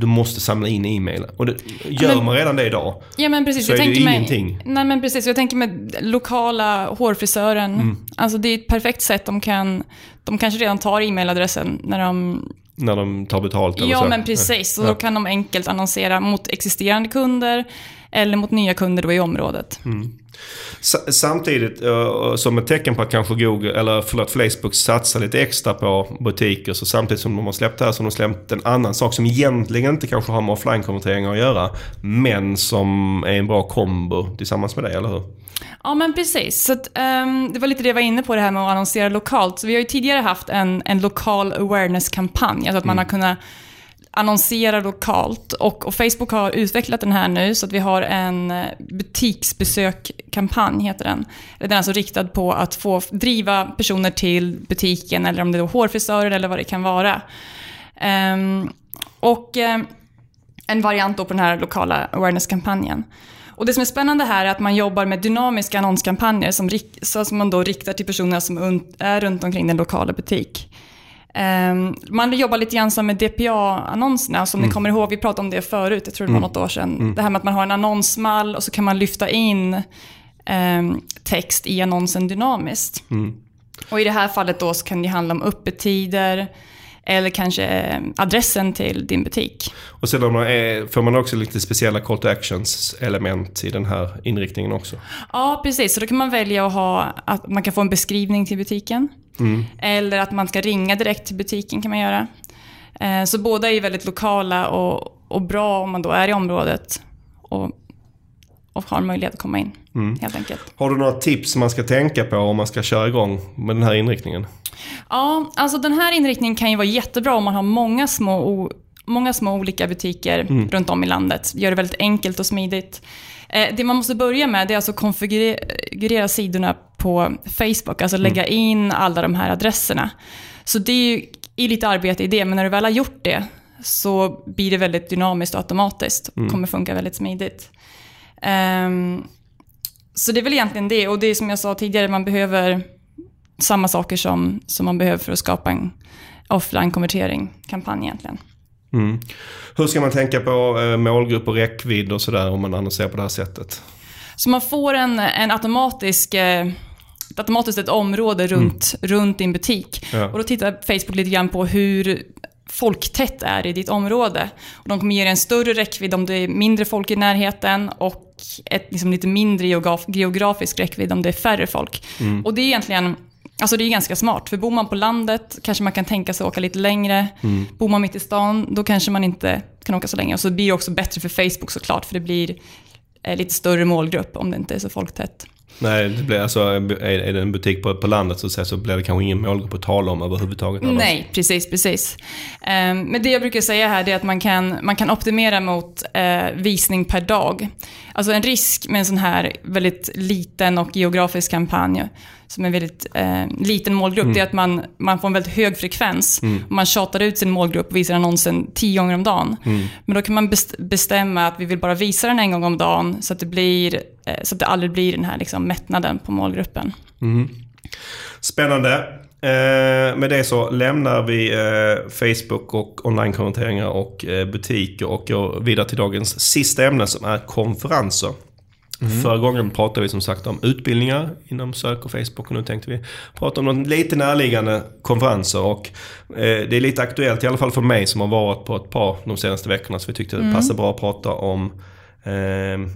du måste samla in e-mail. Och det, gör Men- man redan det idag Ja, men precis. så jag är det tänker mig, ingenting. Nej, men precis. Jag tänker med lokala hårfrisören. Mm. Alltså det är ett perfekt sätt. De kan, de kanske redan tar e-mailadressen när de när de tar betalt eller Ja, så. men precis. Och Ja. då kan de enkelt annonsera mot existerande kunder eller mot nya kunder då i området. Sa- Samtidigt eh, som ett tecken på att kanske Google, eller förlåt Facebook satsar lite extra på butiker. Så samtidigt som de har släppt det här så har de släppt en annan sak som egentligen inte kanske har med offline-konverteringar att göra. Men som är en bra kombo tillsammans med det, eller hur? Ja, men precis. Så att, ehm, det var lite det jag var inne på, det här med att annonsera lokalt. Så vi har ju tidigare haft en, en lokal awareness-kampanj, alltså att man har kunnat annonserar lokalt. Och, och Facebook har utvecklat den här nu, så att vi har en eh, butiksbesökkampanj, heter den. Den är alltså riktad på att få driva personer till butiken, eller om det är då hårfrisörer eller vad det kan vara. Um, och um, en variant då på den här lokala awareness-kampanjen. Och det som är spännande här är att man jobbar med dynamiska annonskampanjer som, rik- som man då riktar till personer som un- är runt omkring den lokala butik. Ehm, man jobbar lite grann som med DPA-annonserna, som ni kommer ihåg, vi pratade om det förut, jag tror det var något år sedan. Det här med att man har en annonsmall och så kan man lyfta in ehm, text i annonsen dynamiskt. Och i det här fallet då så kan det handla om öppettider, eller kanske eh, adressen till din butik. Och eh, får man också lite speciella call to actions element i den här inriktningen också. Ja, precis. Så då kan man välja att ha att man kan få en beskrivning till butiken. Eller att man ska ringa direkt till butiken kan man göra. Eh, Så båda är ju väldigt lokala och, och bra om man då är i området och, och har möjlighet att komma in, helt enkelt. Har du några tips man ska tänka på om man ska köra igång med den här inriktningen? Ja, alltså den här inriktningen kan ju vara jättebra om man har många små, många små olika butiker runt om i landet. Gör det väldigt enkelt och smidigt. Eh, Det man måste börja med är alltså att konfigurera sidorna på Facebook, alltså lägga in alla de här adresserna. Så det är ju är lite arbete i det, men när du väl har gjort det så blir det väldigt dynamiskt och automatiskt. och kommer funka väldigt smidigt. Ehm, så det är väl egentligen det. Och det är som jag sa tidigare, man behöver samma saker som, som man behöver för att skapa en offline-konvertering-kampanj egentligen. Mm. Hur ska man tänka på eh, målgrupp och räckvidd och sådär om man annonserar på det här sättet? Så man får en, en automatisk, eh, ett automatiskt ett område runt, runt din butik. Ja. Och då tittar Facebook lite grann på hur folktätt är i ditt område. Och de kommer ge dig en större räckvidd om det är mindre folk i närheten och ett liksom lite mindre geograf, geografisk räckvidd om det är färre folk. Och det är egentligen Alltså det är ganska smart, för bor man på landet kanske man kan tänka sig att åka lite längre. Bor man mitt i stan, då kanske man inte kan åka så länge. Och så blir det också bättre för Facebook såklart, för det blir eh, lite större målgrupp om det inte är så folktätt. Nej, det blir alltså, är, det en butik på, på landet så, så blir det kanske ingen målgrupp att tala om överhuvudtaget. annars. Nej, precis, precis. Um, men det jag brukar säga här är att man kan, man kan optimera mot eh, visning per dag. Alltså en risk med en sån här väldigt liten och geografisk kampanj, som en väldigt eh, liten målgrupp, det är att man, man får en väldigt hög frekvens. Man tjatar ut sin målgrupp och visar annonsen tio gånger om dagen. Men då kan man best- bestämma att vi vill bara visa den en gång om dagen, så att det, blir, eh, så att det aldrig blir den här liksom, mättnaden på målgruppen. Spännande. Eh, med det så lämnar vi eh, Facebook och online-konverteringar och eh, butiker och går vidare till dagens sista ämne som är konferenser. Förra gången pratade vi som sagt om utbildningar inom sök och Facebook och nu tänkte vi prata om något lite närliggande konferenser. Och eh, det är lite aktuellt i alla fall för mig som har varit på ett par de senaste veckorna så vi tyckte det passade bra att prata om eh,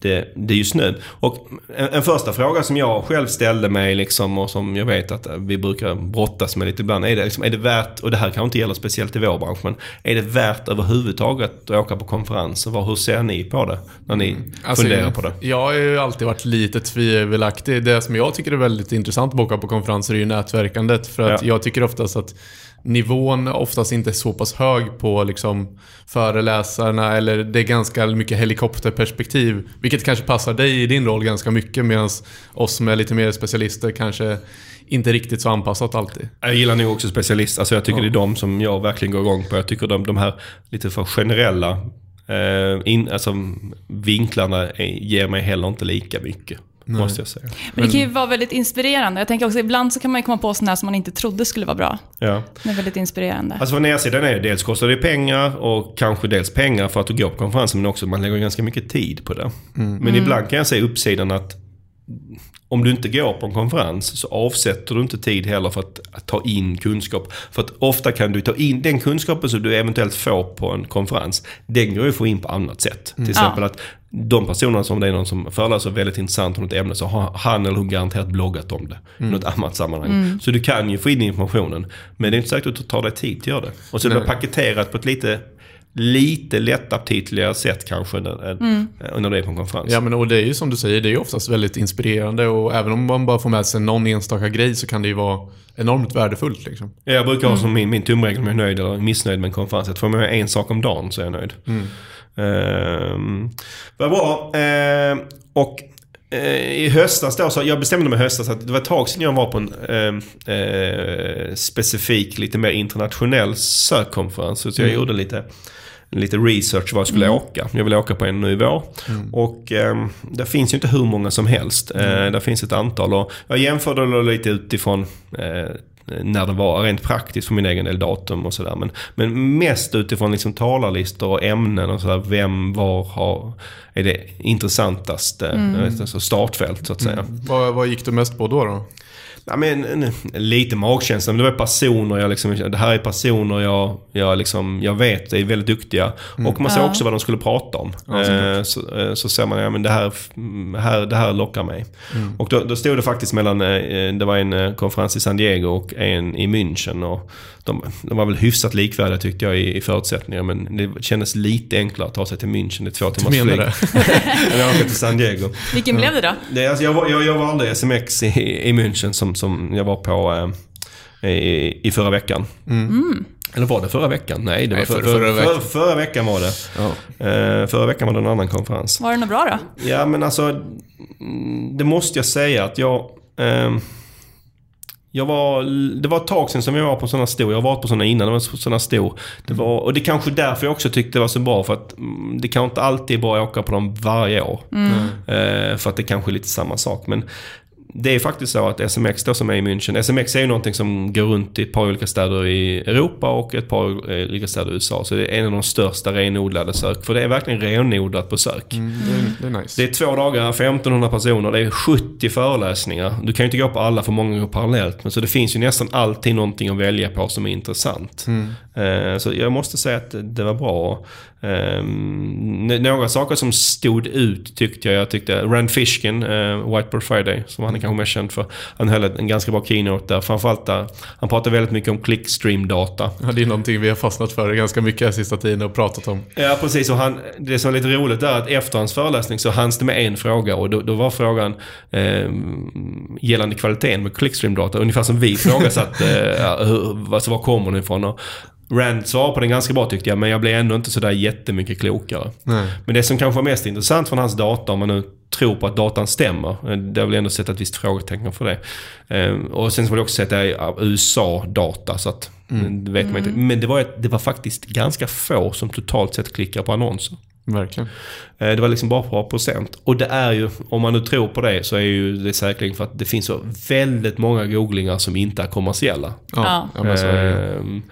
det, det just nu. Och en, en första fråga som jag själv ställde mig liksom och som jag vet att vi brukar brottas med lite ibland. Är det, liksom, är det värt, och det här kanske inte gäller speciellt i vår bransch, men är det värt överhuvudtaget att åka på konferenser? Hur ser ni på det när ni Alltså, funderar på det? Jag har ju alltid varit lite tvivelaktig. Det som jag tycker är väldigt intressant att åka på konferenser är ju nätverkandet. För att Ja. jag tycker oftast att nivån oftast inte är så pass hög på liksom föreläsarna eller det är ganska mycket helikopterperspektiv. Vilket kanske passar dig i din roll ganska mycket medan oss som är lite mer specialister kanske inte riktigt så anpassat alltid. Jag gillar nog också specialist. Alltså jag tycker Ja. det är de som jag verkligen går igång på. Jag tycker de, de här lite för generella eh, in, alltså, vinklarna ger mig heller inte lika mycket. Måste jag säga. Men det kan ju vara väldigt inspirerande. Jag tänker också ibland så kan man ju komma på sådana här som man inte trodde skulle vara bra. Ja. Det är väldigt inspirerande. Alltså på nedsidan är det dels kostar det pengar och kanske dels pengar för att du går på konferensen men också man lägger ganska mycket tid på det. Men ibland kan jag se uppsidan att om du inte går på en konferens så avsätter du inte tid heller för att, att, ta in kunskap. För att ofta kan du ta in den kunskapen som du eventuellt får på en konferens. Den går ju att få in på annat sätt. Till exempel Ja. att de personerna som det är någon som föreläser väldigt intressant om ett ämne så har han eller hon garanterat bloggat om det. I något annat sammanhang. Så du kan ju få in informationen. Men det är inte säkert att du tar dig tid till att göra det. Och så är det paketerat på ett lite Lite lättaptitligare sätt kanske än, än, när du är på en konferens. Ja, men och det är ju som du säger, det är ju oftast väldigt inspirerande och även om man bara får med sig någon enstaka grej så kan det ju vara enormt värdefullt liksom. Jag brukar ha som min, min tumregel om jag är nöjd eller missnöjd med en konferens. Att får jag med en sak om dagen så är jag nöjd. Ehm, vad bra. Ehm, och eh, i höstas då, så jag bestämde mig i höstas att det var ett tag sedan jag var på en ehm, eh, specifik, lite mer internationell sökkonferens. Så jag gjorde lite lite research var jag skulle åka. Jag vill åka på en nu i vår. Och eh, det finns ju inte hur många som helst. Eh, det finns ett antal. Och jag jämförde lite utifrån eh, när det var rent praktiskt för min egen del datum och sådär. Men, men mest utifrån liksom talarlistor och ämnen och sådär. Vem, var har, är det intressantaste jag vet, alltså startfält så att säga. Vad, vad gick du mest på då? då? Ja, men, en- lite magkänsla, men det var personer jag liksom, det här är personer jag, jag, liksom, jag vet är väldigt duktiga. Och man ser Ja. också vad de skulle prata om. Ja, eh, så, eh, så ser man, ja men det här, här, det här lockar mig. Och då, då stod det faktiskt mellan, eh, det var en eh, konferens i San Diego och en i München. Och de, de var väl hyfsat likvärdiga tyckte jag i, i förutsättningar. Men det kändes lite enklare att ta sig till München. Det är två timmars flyg. det? Än att åka till San Diego. Vilken blev det då? Det, är alltså, jag, var, jag, jag valde SMX i, i München som, som jag var på eh, i, i förra veckan. Eller var det förra veckan? Nej, det var Nej, för, för- för, förra veckan. förra veckan var det. Ja. Eh, förra veckan var det en annan konferens. Var det något bra då? Ja, men alltså, mm, det måste jag säga att jag... ehm, jag var, det var ett tag sedan som jag var på sådana stor. Jag har varit på sådana innan, det var sådana stor. Det var, och det är kanske därför jag också tyckte det var så bra. För att mm, det kanske inte alltid är bra att åka på dem varje år. Eh, för att det kanske är lite samma sak. Men det är faktiskt så att SMX då som är i München. SMX är ju någonting som går runt i ett par olika städer i Europa och ett par olika städer i USA. Så det är en av de största renodlade sök. För det är verkligen renodlat på sök. Mm, det, är- nice. Det är två dagar, 1500 personer, det är 70 föreläsningar. Du kan ju inte gå på alla för många går parallellt. Men så det finns ju nästan alltid någonting att välja på som är intressant. Eh, Så jag måste säga att det var bra. Eh, Några saker som stod ut tyckte jag. Jag tyckte Rand Fishkin, eh, Whiteboard Friday, som han är kanske mest känd för. Han höll en ganska bra keynote där. Framförallt där, han pratade väldigt mycket om clickstream-data. Ja, det är någonting vi har fastnat för ganska mycket den sista tiden och pratat om. Ja, precis. Och han, det som är lite roligt är att efter hans föreläsning så hanns det med en fråga och då, då var frågan eh, gällande kvaliteten med clickstream-data. Ungefär som vi ifrågasatte eh, alltså, var kommer den ifrån? Och Rand svarade på den ganska bra tyckte jag, men jag blev ändå inte sådär jättemycket klokare. Nej. Men det som kanske var mest intressant från hans data, om man nu tror på att datan stämmer. eh, Det har väl ändå sett ett visst frågetecken för det. Eh, Och sen så var det också så att det är USA-data, så att det vet man inte. Men det var, det var faktiskt ganska få som totalt sett klickar på annonser. Verkligen. Eh, Det var liksom bara ett par procent. Och det är ju, om man nu tror på det, så är ju det säkerligen för att det finns så väldigt många googlingar som inte är kommersiella. Ja, Ja. ja. men så är. Ehm,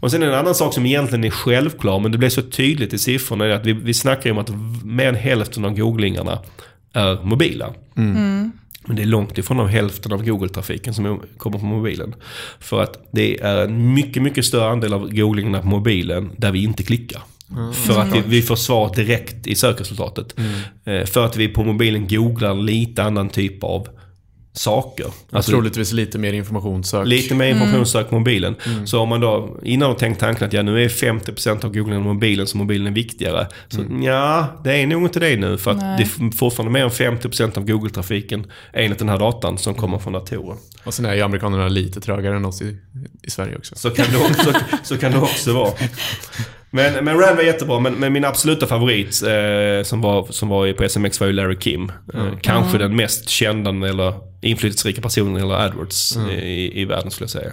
och sen en annan sak som egentligen är självklar, men det blev så tydligt i siffrorna, är att vi, vi snackar ju om att mer än hälften av googlingarna är mobila. Men det är långt ifrån av hälften av Google-trafiken som kommer från mobilen. För att det är en mycket, mycket större andel av googlingarna på mobilen där vi inte klickar. För att vi, vi får svar direkt i sökresultatet. Eh, För att vi på mobilen googlar lite annan typ av saker. Alltså, Troligtvis lite mer informationssök. Lite mer informationssök på mobilen. Så om man då innan har tänkt tanken att ja, nu är 50% av googlingen mobilen så mobilen är viktigare. Så ja, det är nog inte det nu. För att Nej. det är fortfarande mer än 50% av Google-trafiken enligt den här datan som kommer från datorer. Och sen är ju amerikanerna lite trögare än oss i, i Sverige också. Så kan det också, så kan det också vara. Men, men Rand var jättebra, men, men min absoluta favorit eh, som, var, som var på SMX var ju Larry Kim. Eh, kanske den mest kända eller inflytelserika personen eller AdWords i, i världen skulle jag säga.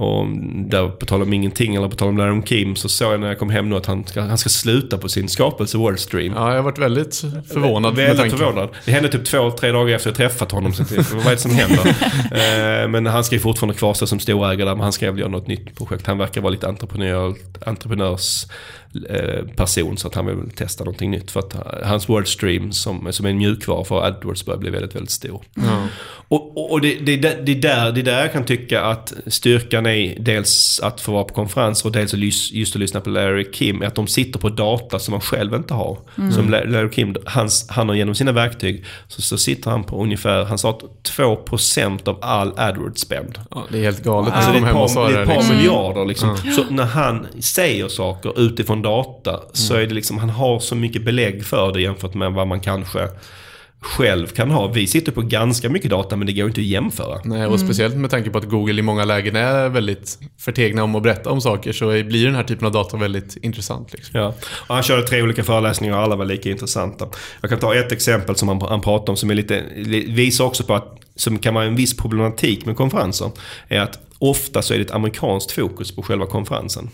Och där på tal om ingenting eller på tal om Larry Kim så såg jag när jag kom hem nu att han ska, han ska sluta på sin skapelse Wordstream. Ja, jag har varit väldigt förvånad Väldigt tanken. förvånad. Det hände typ två, tre dagar efter jag träffat honom. Så vad är det som händer? Eh, men han ska ju fortfarande kvarstå som storägare där. Men han ska väl göra något nytt projekt. Han verkar vara lite entreprenör, entreprenörs person så att han vill testa någonting nytt. För att hans Wordstream som, som är en mjukvara för AdWords börjar bli väldigt, väldigt stor. Ja. Och, och- och det, det, det, där, det där jag kan tycka att styrkan är dels att få vara på konferenser och dels just att lyssna på Larry Kim. är Att de sitter på data som man själv inte har. Som La- Larry Kim, hans, han har genom sina verktyg så, så sitter han på ungefär, han sa att 2% av all AdWords-spend. Ja, det är helt galet. Alltså det de är ett par, det är ett par miljarder liksom. Så när han säger saker utifrån data så är det liksom, han har så mycket belägg för det jämfört med vad man kanske själv kan ha. Vi sitter på ganska mycket data men det går inte att jämföra. Nej, och speciellt med tanke på att Google i många lägen är väldigt förtegna om att berätta om saker så blir den här typen av data väldigt intressant. Liksom. Ja. Och han körde tre olika föreläsningar och alla var lika intressanta. Jag kan ta ett exempel som han, han pratar om som är lite, li- visar också på att, som kan vara en viss problematik med konferenser. Är att ofta så är det ett amerikanskt fokus på själva konferensen.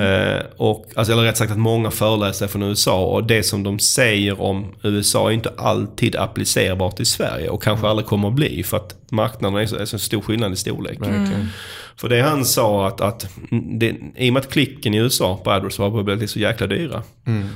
Eh, och, alltså, eller rätt sagt att många föreläsare från USA och det som de säger om USA är inte alltid applicerbart i Sverige och kanske aldrig kommer att bli för att marknaden är så, är så stor skillnad i storlek. Verkligen. För det han sa att, att det, i och med att klicken i USA på AdWords var börjat så jäkla dyra.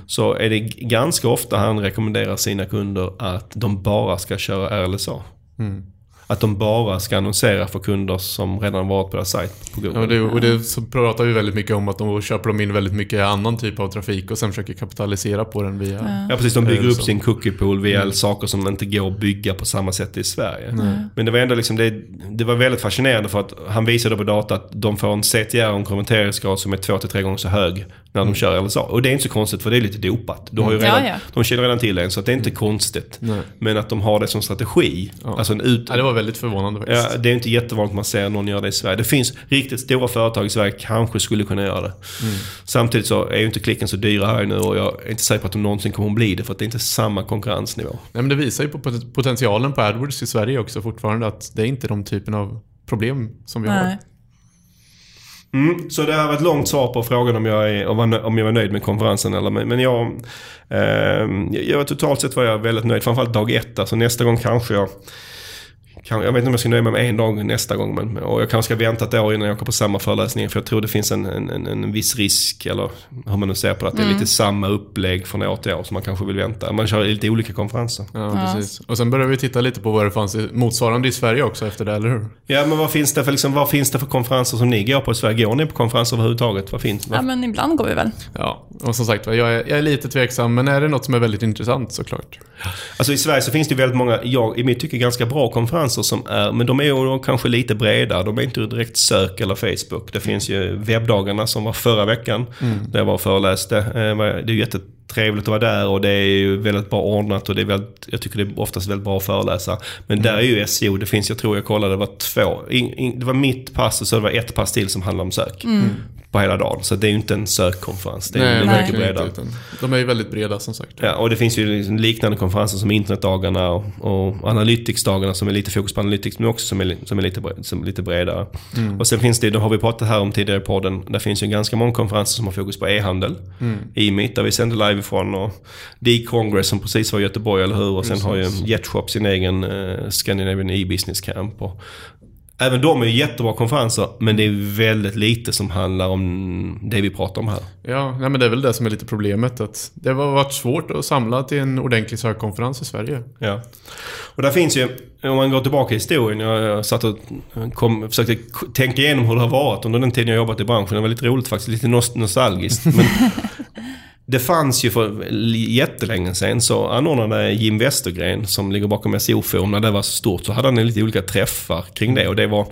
Så är det ganska ofta han rekommenderar sina kunder att de bara ska köra RLSA. Hmm. Att de bara ska annonsera för kunder som redan varit på deras sajt på Google. Ja, det, och det så pratar vi väldigt mycket om att de köper de in väldigt mycket annan typ av trafik och sen försöker kapitalisera på den via... Ja precis, de bygger RLSA. upp sin cookie pool via saker som inte går att bygga på samma sätt i Sverige. Men det var ändå liksom, det, det var väldigt fascinerande för att han visade på data att de får en CTR och en konverteringsgrad som är två till tre gånger så hög när de kör LSA. Och det är inte så konstigt för det är lite dopat. Du har ju redan, Ja, ja. De känner redan till en så att det är inte konstigt. Nej. Men att de har det som strategi. Alltså en ut, Ja, det var väldigt förvånande faktiskt. Ja, det är inte jättevanligt man ser någon göra det i Sverige. Det finns riktigt stora företag i Sverige kanske skulle kunna göra det. Samtidigt så är ju inte klicken så dyra här nu och jag är inte säker på att de någonsin kommer att bli det för att det är inte samma konkurrensnivå. Nej, men det visar ju på pot- potentialen på AdWords i Sverige också fortfarande att det är inte de typen av problem som vi har. Nej. Mm, så det här var ett långt svar på frågan om jag, är, om jag var nöjd med konferensen eller men men jag... Eh, jag totalt sett var jag väldigt nöjd, framförallt dag ett. Alltså nästa gång kanske jag... Jag vet inte om jag ska nöja mig med en dag nästa gång. Men, och jag kanske ska vänta ett år innan jag åker på samma föreläsning. För jag tror det finns en, en, en, en viss risk, eller hur man nu ser på det, att det är lite samma upplägg från år till år. Så man kanske vill vänta. Man kör lite olika konferenser. Ja, precis. Och sen började vi titta lite på vad det fanns motsvarande i Sverige också efter det, eller hur? Ja, men vad finns det för, liksom, vad finns det för konferenser som ni går på i Sverige? Går ni på konferenser överhuvudtaget? Vad finns Ja, men ibland går vi väl. Ja, och som sagt jag är, jag är lite tveksam, men är det något som är väldigt intressant såklart. Alltså i Sverige så finns det väldigt många, jag i mitt tycke ganska bra konferenser som är, men de är ju kanske lite bredare. De är inte direkt sök eller Facebook. Det finns ju webbdagarna som var förra veckan. Där jag var och föreläste. Eh, Det är ju jättetrevligt att vara där och det är ju väldigt bra ordnat och det är väldigt, jag tycker det är oftast väldigt bra att föreläsa. Men där är ju SEO, det finns, jag tror jag kollade, det var två. In, in, det var mitt pass och så det var ett pass till som handlade om sök. På hela dagen. Så det är ju inte en sökkonferens. Det är Nej, mycket bredare. de är ju väldigt breda som sagt. Ja, och det finns ju liksom liknande konferenser som internetdagarna och, och analyticsdagarna som är lite fokus på analytics men också som är, som är lite, som är lite bredare. Och sen finns det, det har vi pratat här om tidigare i podden, där finns ju ganska många konferenser som har fokus på e-handel. E-meet där vi sänder live ifrån och D-Congress som precis var i Göteborg, eller hur? Och sen har ju Jetshop sin egen eh, Scandinavian e-business camp. Och, Även de är ju jättebra konferenser, men det är väldigt lite som handlar om det vi pratar om här. Ja, nej, men det är väl det som är lite problemet. Att det har varit svårt att samla till en ordentlig sökkonferens i Sverige. Ja. Och där finns ju, om man går tillbaka i historien, jag, jag satt och kom, försökte tänka igenom hur det har varit under den tiden jag jobbat i branschen. Det var lite roligt faktiskt, lite nost- nostalgiskt. Men det fanns ju för jättelänge sedan så anordnade Jim Westergren som ligger bakom SEO-forum, när det var så stort så hade han lite olika träffar kring det. Och det var,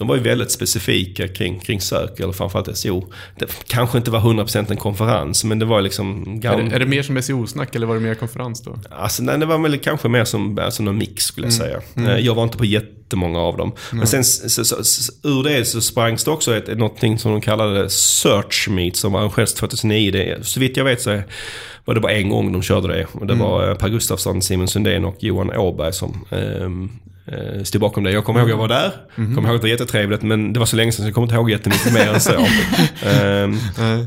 de var ju väldigt specifika kring, kring sök, eller framförallt SEO. Det kanske inte var 100% en konferens, men det var liksom... Är gam- det, är det mer som SEO-snack eller var det mer konferens då? Alltså, nej, det var väl kanske mer som alltså, någon mix skulle jag säga. Eh, Jag var inte på jätte, jättemånga av dem. Men sen så, så, så, ur det så sprangs det också ett, någonting som de kallade Search Meet som arrangerades 2009. Det, så vitt jag vet så var det bara en gång de körde det. Och det var eh, Per Gustafsson, Simon Sundén och Johan Åberg som ehm, eh, stod bakom det. Jag kommer ihåg att jag var där. Mhm. Kommer ihåg att det var jättetrevligt men det var så länge sedan så jag kommer inte ihåg jättemycket mer än så. Ehm,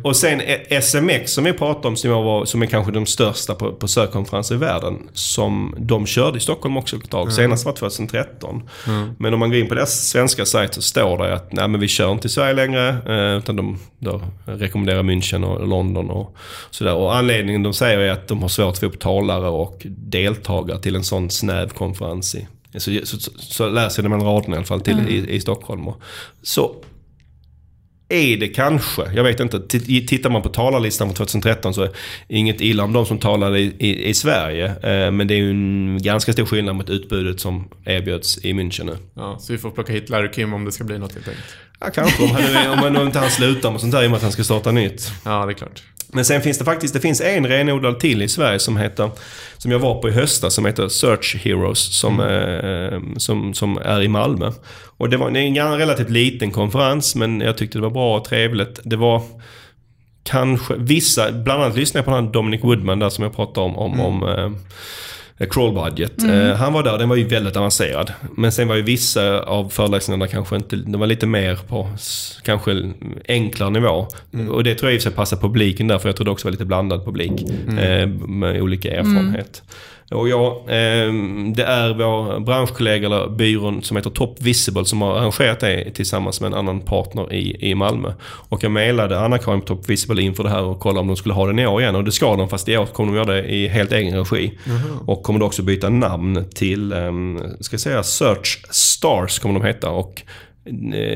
och sen eh, SMX som vi pratade om som, jag var, som är kanske de största på, på sökkonferenser i världen. Som de körde i Stockholm också ett tag. Senast var 2013. Men om man går in på deras svenska sajt så står det att nej men vi kör inte i Sverige längre. Eh, utan de rekommenderar München och London och sådär. Och anledningen de säger är att de har svårt att få upp talare och deltagare till en sån snäv konferens i så, så, så, så läser jag det mellan raderna i alla fall till, i, i Stockholm. Och, så är det kanske, jag vet inte. T- Tittar man på talarlistan från 2013 så är inget illa om de som talade i, i, i Sverige. Eh, men det är ju en ganska stor skillnad mot utbudet som erbjöds i München nu. Ja, så vi får plocka hit Larry Kim om det ska bli något helt enkelt. Ja, kanske om, han, om han, om inte han slutar med sånt där i och med att han ska starta nytt. Ja, det är klart. Men sen finns det faktiskt det finns en renodlad till i Sverige som heter, som jag var på i höstas, som heter Search Heroes, som, eh, som, som är i Malmö. Och det var en relativt liten konferens, men jag tyckte det var bra och trevligt. Det var kanske vissa, bland annat lyssnade jag på den här Dominic Woodman där som jag pratade om, om, om eh, Crawl Budget. Eh, han var där, den var ju väldigt avancerad. Men sen var ju vissa av föreläsningarna kanske inte, de var lite mer på kanske enklare nivå. Och det tror jag i och för sig passar publiken där, för jag tror det också var lite blandad publik. Eh, med olika erfarenhet. Och jag, eh, det är vår branschkollega eller byrån som heter Top Visible som har arrangerat det tillsammans med en annan partner i, i Malmö. Och jag mejlade Anna-Karin på Top Visible inför det här och kollade om de skulle ha den i år igen. Och det ska de, fast i år kommer de göra det i helt egen regi. Och kommer då också byta namn till, eh, ska jag säga, Search Stars kommer de heta. Och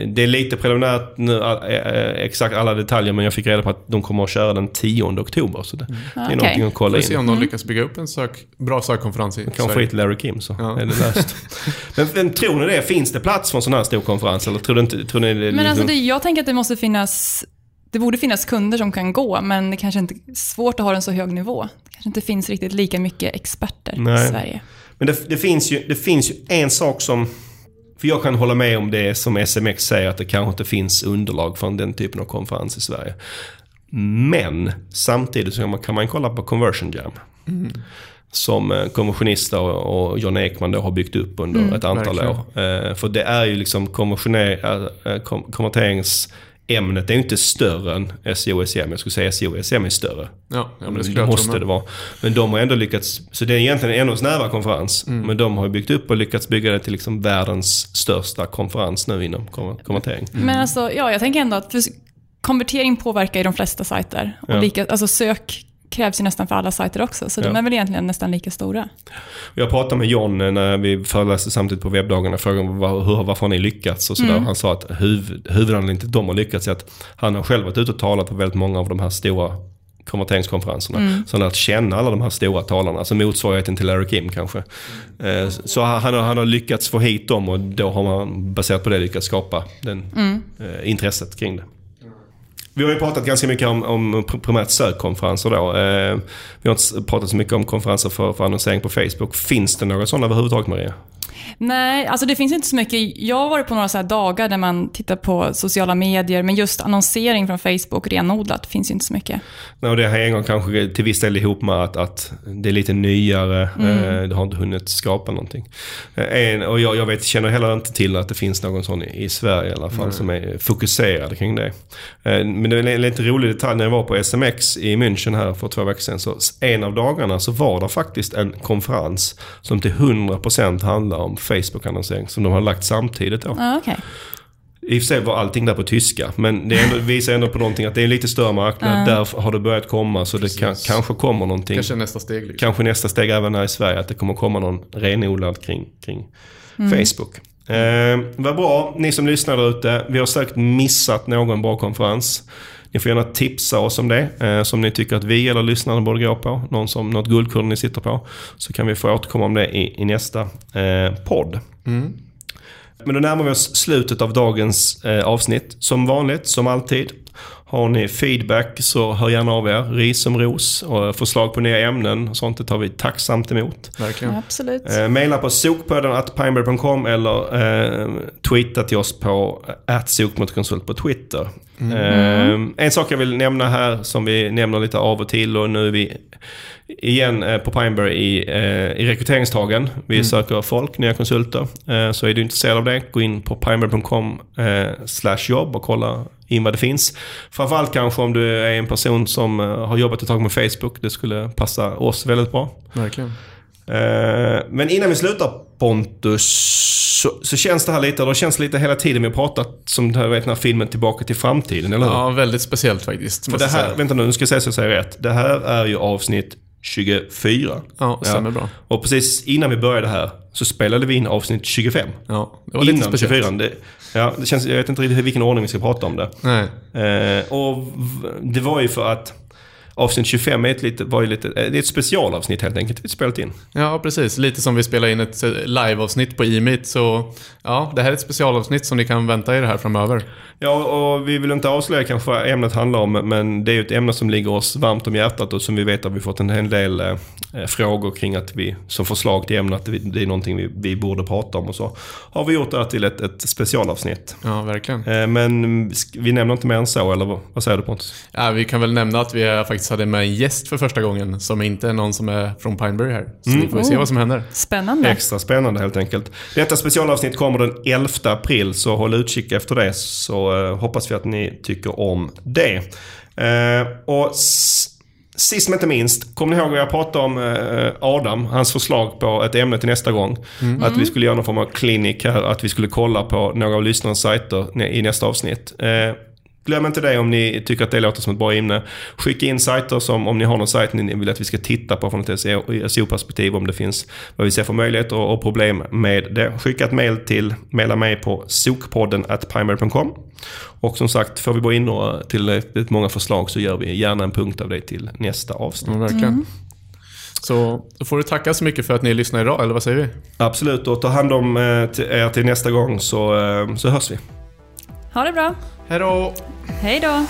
det är lite preliminärt nu, eh, eh, exakt alla detaljer, men jag fick reda på att de kommer att köra den 10 oktober. Så det, det är okej. någonting att kolla Får in. se om de lyckas bygga upp en sök, bra sökkonferens i Kan få Sverige. hit Larry Kim så Ja. är det löst. men, men tror ni det? Finns det plats för en sån här stor konferens? Eller tror, du inte, tror ni det, Men alltså det, jag tänker att det måste finnas, det borde finnas kunder som kan gå, men det kanske inte är svårt att ha en så hög nivå. Det kanske inte finns riktigt lika mycket experter Nej. i Sverige. Men det, det, finns ju, det finns ju en sak som... För jag kan hålla med om det som SMX säger att det kanske inte finns underlag för den typen av konferens i Sverige. Men samtidigt så kan man, kolla på Conversion Jam. Som eh, konversionister och John Ekman då har byggt upp under ett antal verkligen. år. Eh, för det är ju liksom konversioner- konverteringsämnet är ju inte större än SEO och SEM. Jag skulle säga SEO och SEM är större. Ja, ja men det det, skulle jag tro måste med. det vara. Men de har ändå lyckats, så det är egentligen en ännu snävare konferens. Mm. Men de har byggt upp och lyckats bygga det till liksom världens största konferens nu inom kon- konvertering. Men alltså, ja, jag tänker ändå att konvertering påverkar ju de flesta sajter. Och Ja. lika, alltså sök krävs ju nästan för alla sajter också, så de Ja. är väl egentligen nästan lika stora. Jag pratade med John eh, när vi föreläste samtidigt på webbdagarna frågade hur, varför har ni lyckats och sådär. Han sa att huvud, huvudanledningen till att de har lyckats är att han har själv varit ute och talat på väldigt många av de här stora konverteringskonferenserna. Så han har lärt känna alla de här stora talarna, alltså motsvarigheten till Larry Kim kanske. Eh, Så han har, han har lyckats få hit dem och då har man baserat på det lyckats skapa den, eh, intresset kring det. Vi har ju pratat ganska mycket om, om primärt sökkonferenser då. Eh, vi har inte pratat så mycket om konferenser för, för annonsering på Facebook. Finns det några sådana överhuvudtaget Maria? Nej, alltså det finns inte så mycket. Jag har varit på några så här dagar där man tittar på sociala medier, men just annonsering från Facebook renodlat finns ju inte så mycket. Nej, och det hänger en gång kanske till viss del ihop med att, att det är lite nyare. Eh, det har inte hunnit skapa någonting. Eh, en, och jag, jag vet, känner heller inte till att det finns någon sån i, i Sverige i alla fall som är fokuserad kring det. Eh, men det är en lite rolig detalj när jag var på SMX i München här för två veckor sedan. Så en av dagarna så var det faktiskt en konferens som till 100% handlar om Facebook-annonsering som de har lagt samtidigt då. Ja, okej. I och för sig var allting där på tyska, men det ändå, visar ändå på någonting att det är en lite större marknad. Där har det börjat komma, så det kan, kanske kommer någonting. Kanske nästa steg liksom. Kanske nästa steg även här i Sverige, att det kommer komma någon renodlad kring, kring Facebook. Eh, vad bra, ni som lyssnar där ute. Vi har säkert missat någon bra konferens. Ni får gärna tipsa oss om det, eh, som ni tycker att vi eller lyssnarna borde gå på. Någon som, något guldkorn ni sitter på. Så kan vi få återkomma om det i, i nästa eh, podd. Men då närmar vi oss slutet av dagens eh, avsnitt. Som vanligt, som alltid, Har ni feedback så hör gärna av er. Ris som ros och förslag på nya ämnen. Sånt det tar vi tacksamt emot. Verkligen. Absolut. Eh, maila på sokpodden.pineberry.com eller eh, tweeta till oss på sokmotkonsult på Twitter. Eh, en sak jag vill nämna här som vi nämner lite av och till och nu är vi igen eh, på Pineberry i, eh, i rekryteringstagen. Vi söker folk, nya konsulter. Eh, så är du intresserad av det, gå in på pineberry.com eh, slash jobb och kolla in vad det finns. Framförallt kanske om du är en person som eh, har jobbat ett tag med Facebook. Det skulle passa oss väldigt bra. Verkligen. Eh, Men innan vi slutar Pontus, så, så känns det här lite, och det känns lite hela tiden vi har pratat som du vet den här filmen Tillbaka till framtiden, eller hur? Ja, väldigt speciellt faktiskt. För det här, säga. vänta nu, nu ska jag säga så jag säger rätt. Det här är ju avsnitt 24. Ja, stämmer bra. Och precis innan vi började här så spelade vi in avsnitt 25. Ja, det var lite innan speciellt. 24. Det, ja, det känns, jag vet inte riktigt i vilken ordning vi ska prata om det. Nej. Eh, och det var ju för att avsnitt 25 är ett, lite, var ju lite, eh, det är ett specialavsnitt helt enkelt vi spelat in. Ja, precis. Lite som vi spelar in ett eh, liveavsnitt på E-meet. Så ja, det här är ett specialavsnitt som ni kan vänta er här framöver. Ja, och vi vill inte avslöja kanske vad ämnet handlar om, men det är ju ett ämne som ligger oss varmt om hjärtat och som vi vet att vi fått en hel del eh, frågor kring att vi, som förslag till ämne, att vi, det är någonting vi, vi borde prata om och så. Har vi gjort det här till ett, ett specialavsnitt. Ja, verkligen. Eh, men vi nämner inte mer än så, eller vad, vad säger du Pontus? Ja, vi kan väl nämna att vi eh, faktiskt hade med en gäst för första gången som inte är någon som är från Pineberry här. Så Mm. vi får se vad som händer. Spännande. Extra spännande helt enkelt. Detta specialavsnitt kommer den 11 april, så håll utkik efter det. Så eh, hoppas vi att ni tycker om det. Eh, och sist men inte minst, kommer ni ihåg vad jag pratade om eh, Adam, hans förslag på ett ämne till nästa gång? Att vi skulle göra någon form av klinik här, att vi skulle kolla på några av lyssnarnas sajter i nästa avsnitt. Glöm inte det om ni tycker att det låter som ett bra ämne. Skicka in sajter som, om ni har någon sajt ni vill att vi ska titta på från ett SEO-perspektiv, om det finns vad vi ser för möjligheter och, och problem med det. Skicka ett mail till, maila mig på sokpodden at primary.com. Och som sagt, får vi bara in några tillräckligt många förslag så gör vi gärna en punkt av det till nästa avsnitt. Ja, verkligen. Så då får du tacka så mycket för att ni lyssnar idag, eller vad säger vi? Absolut, och ta hand om eh, till er till nästa gång så, eh, så hörs vi. Ha det bra. Hej då! Hej då.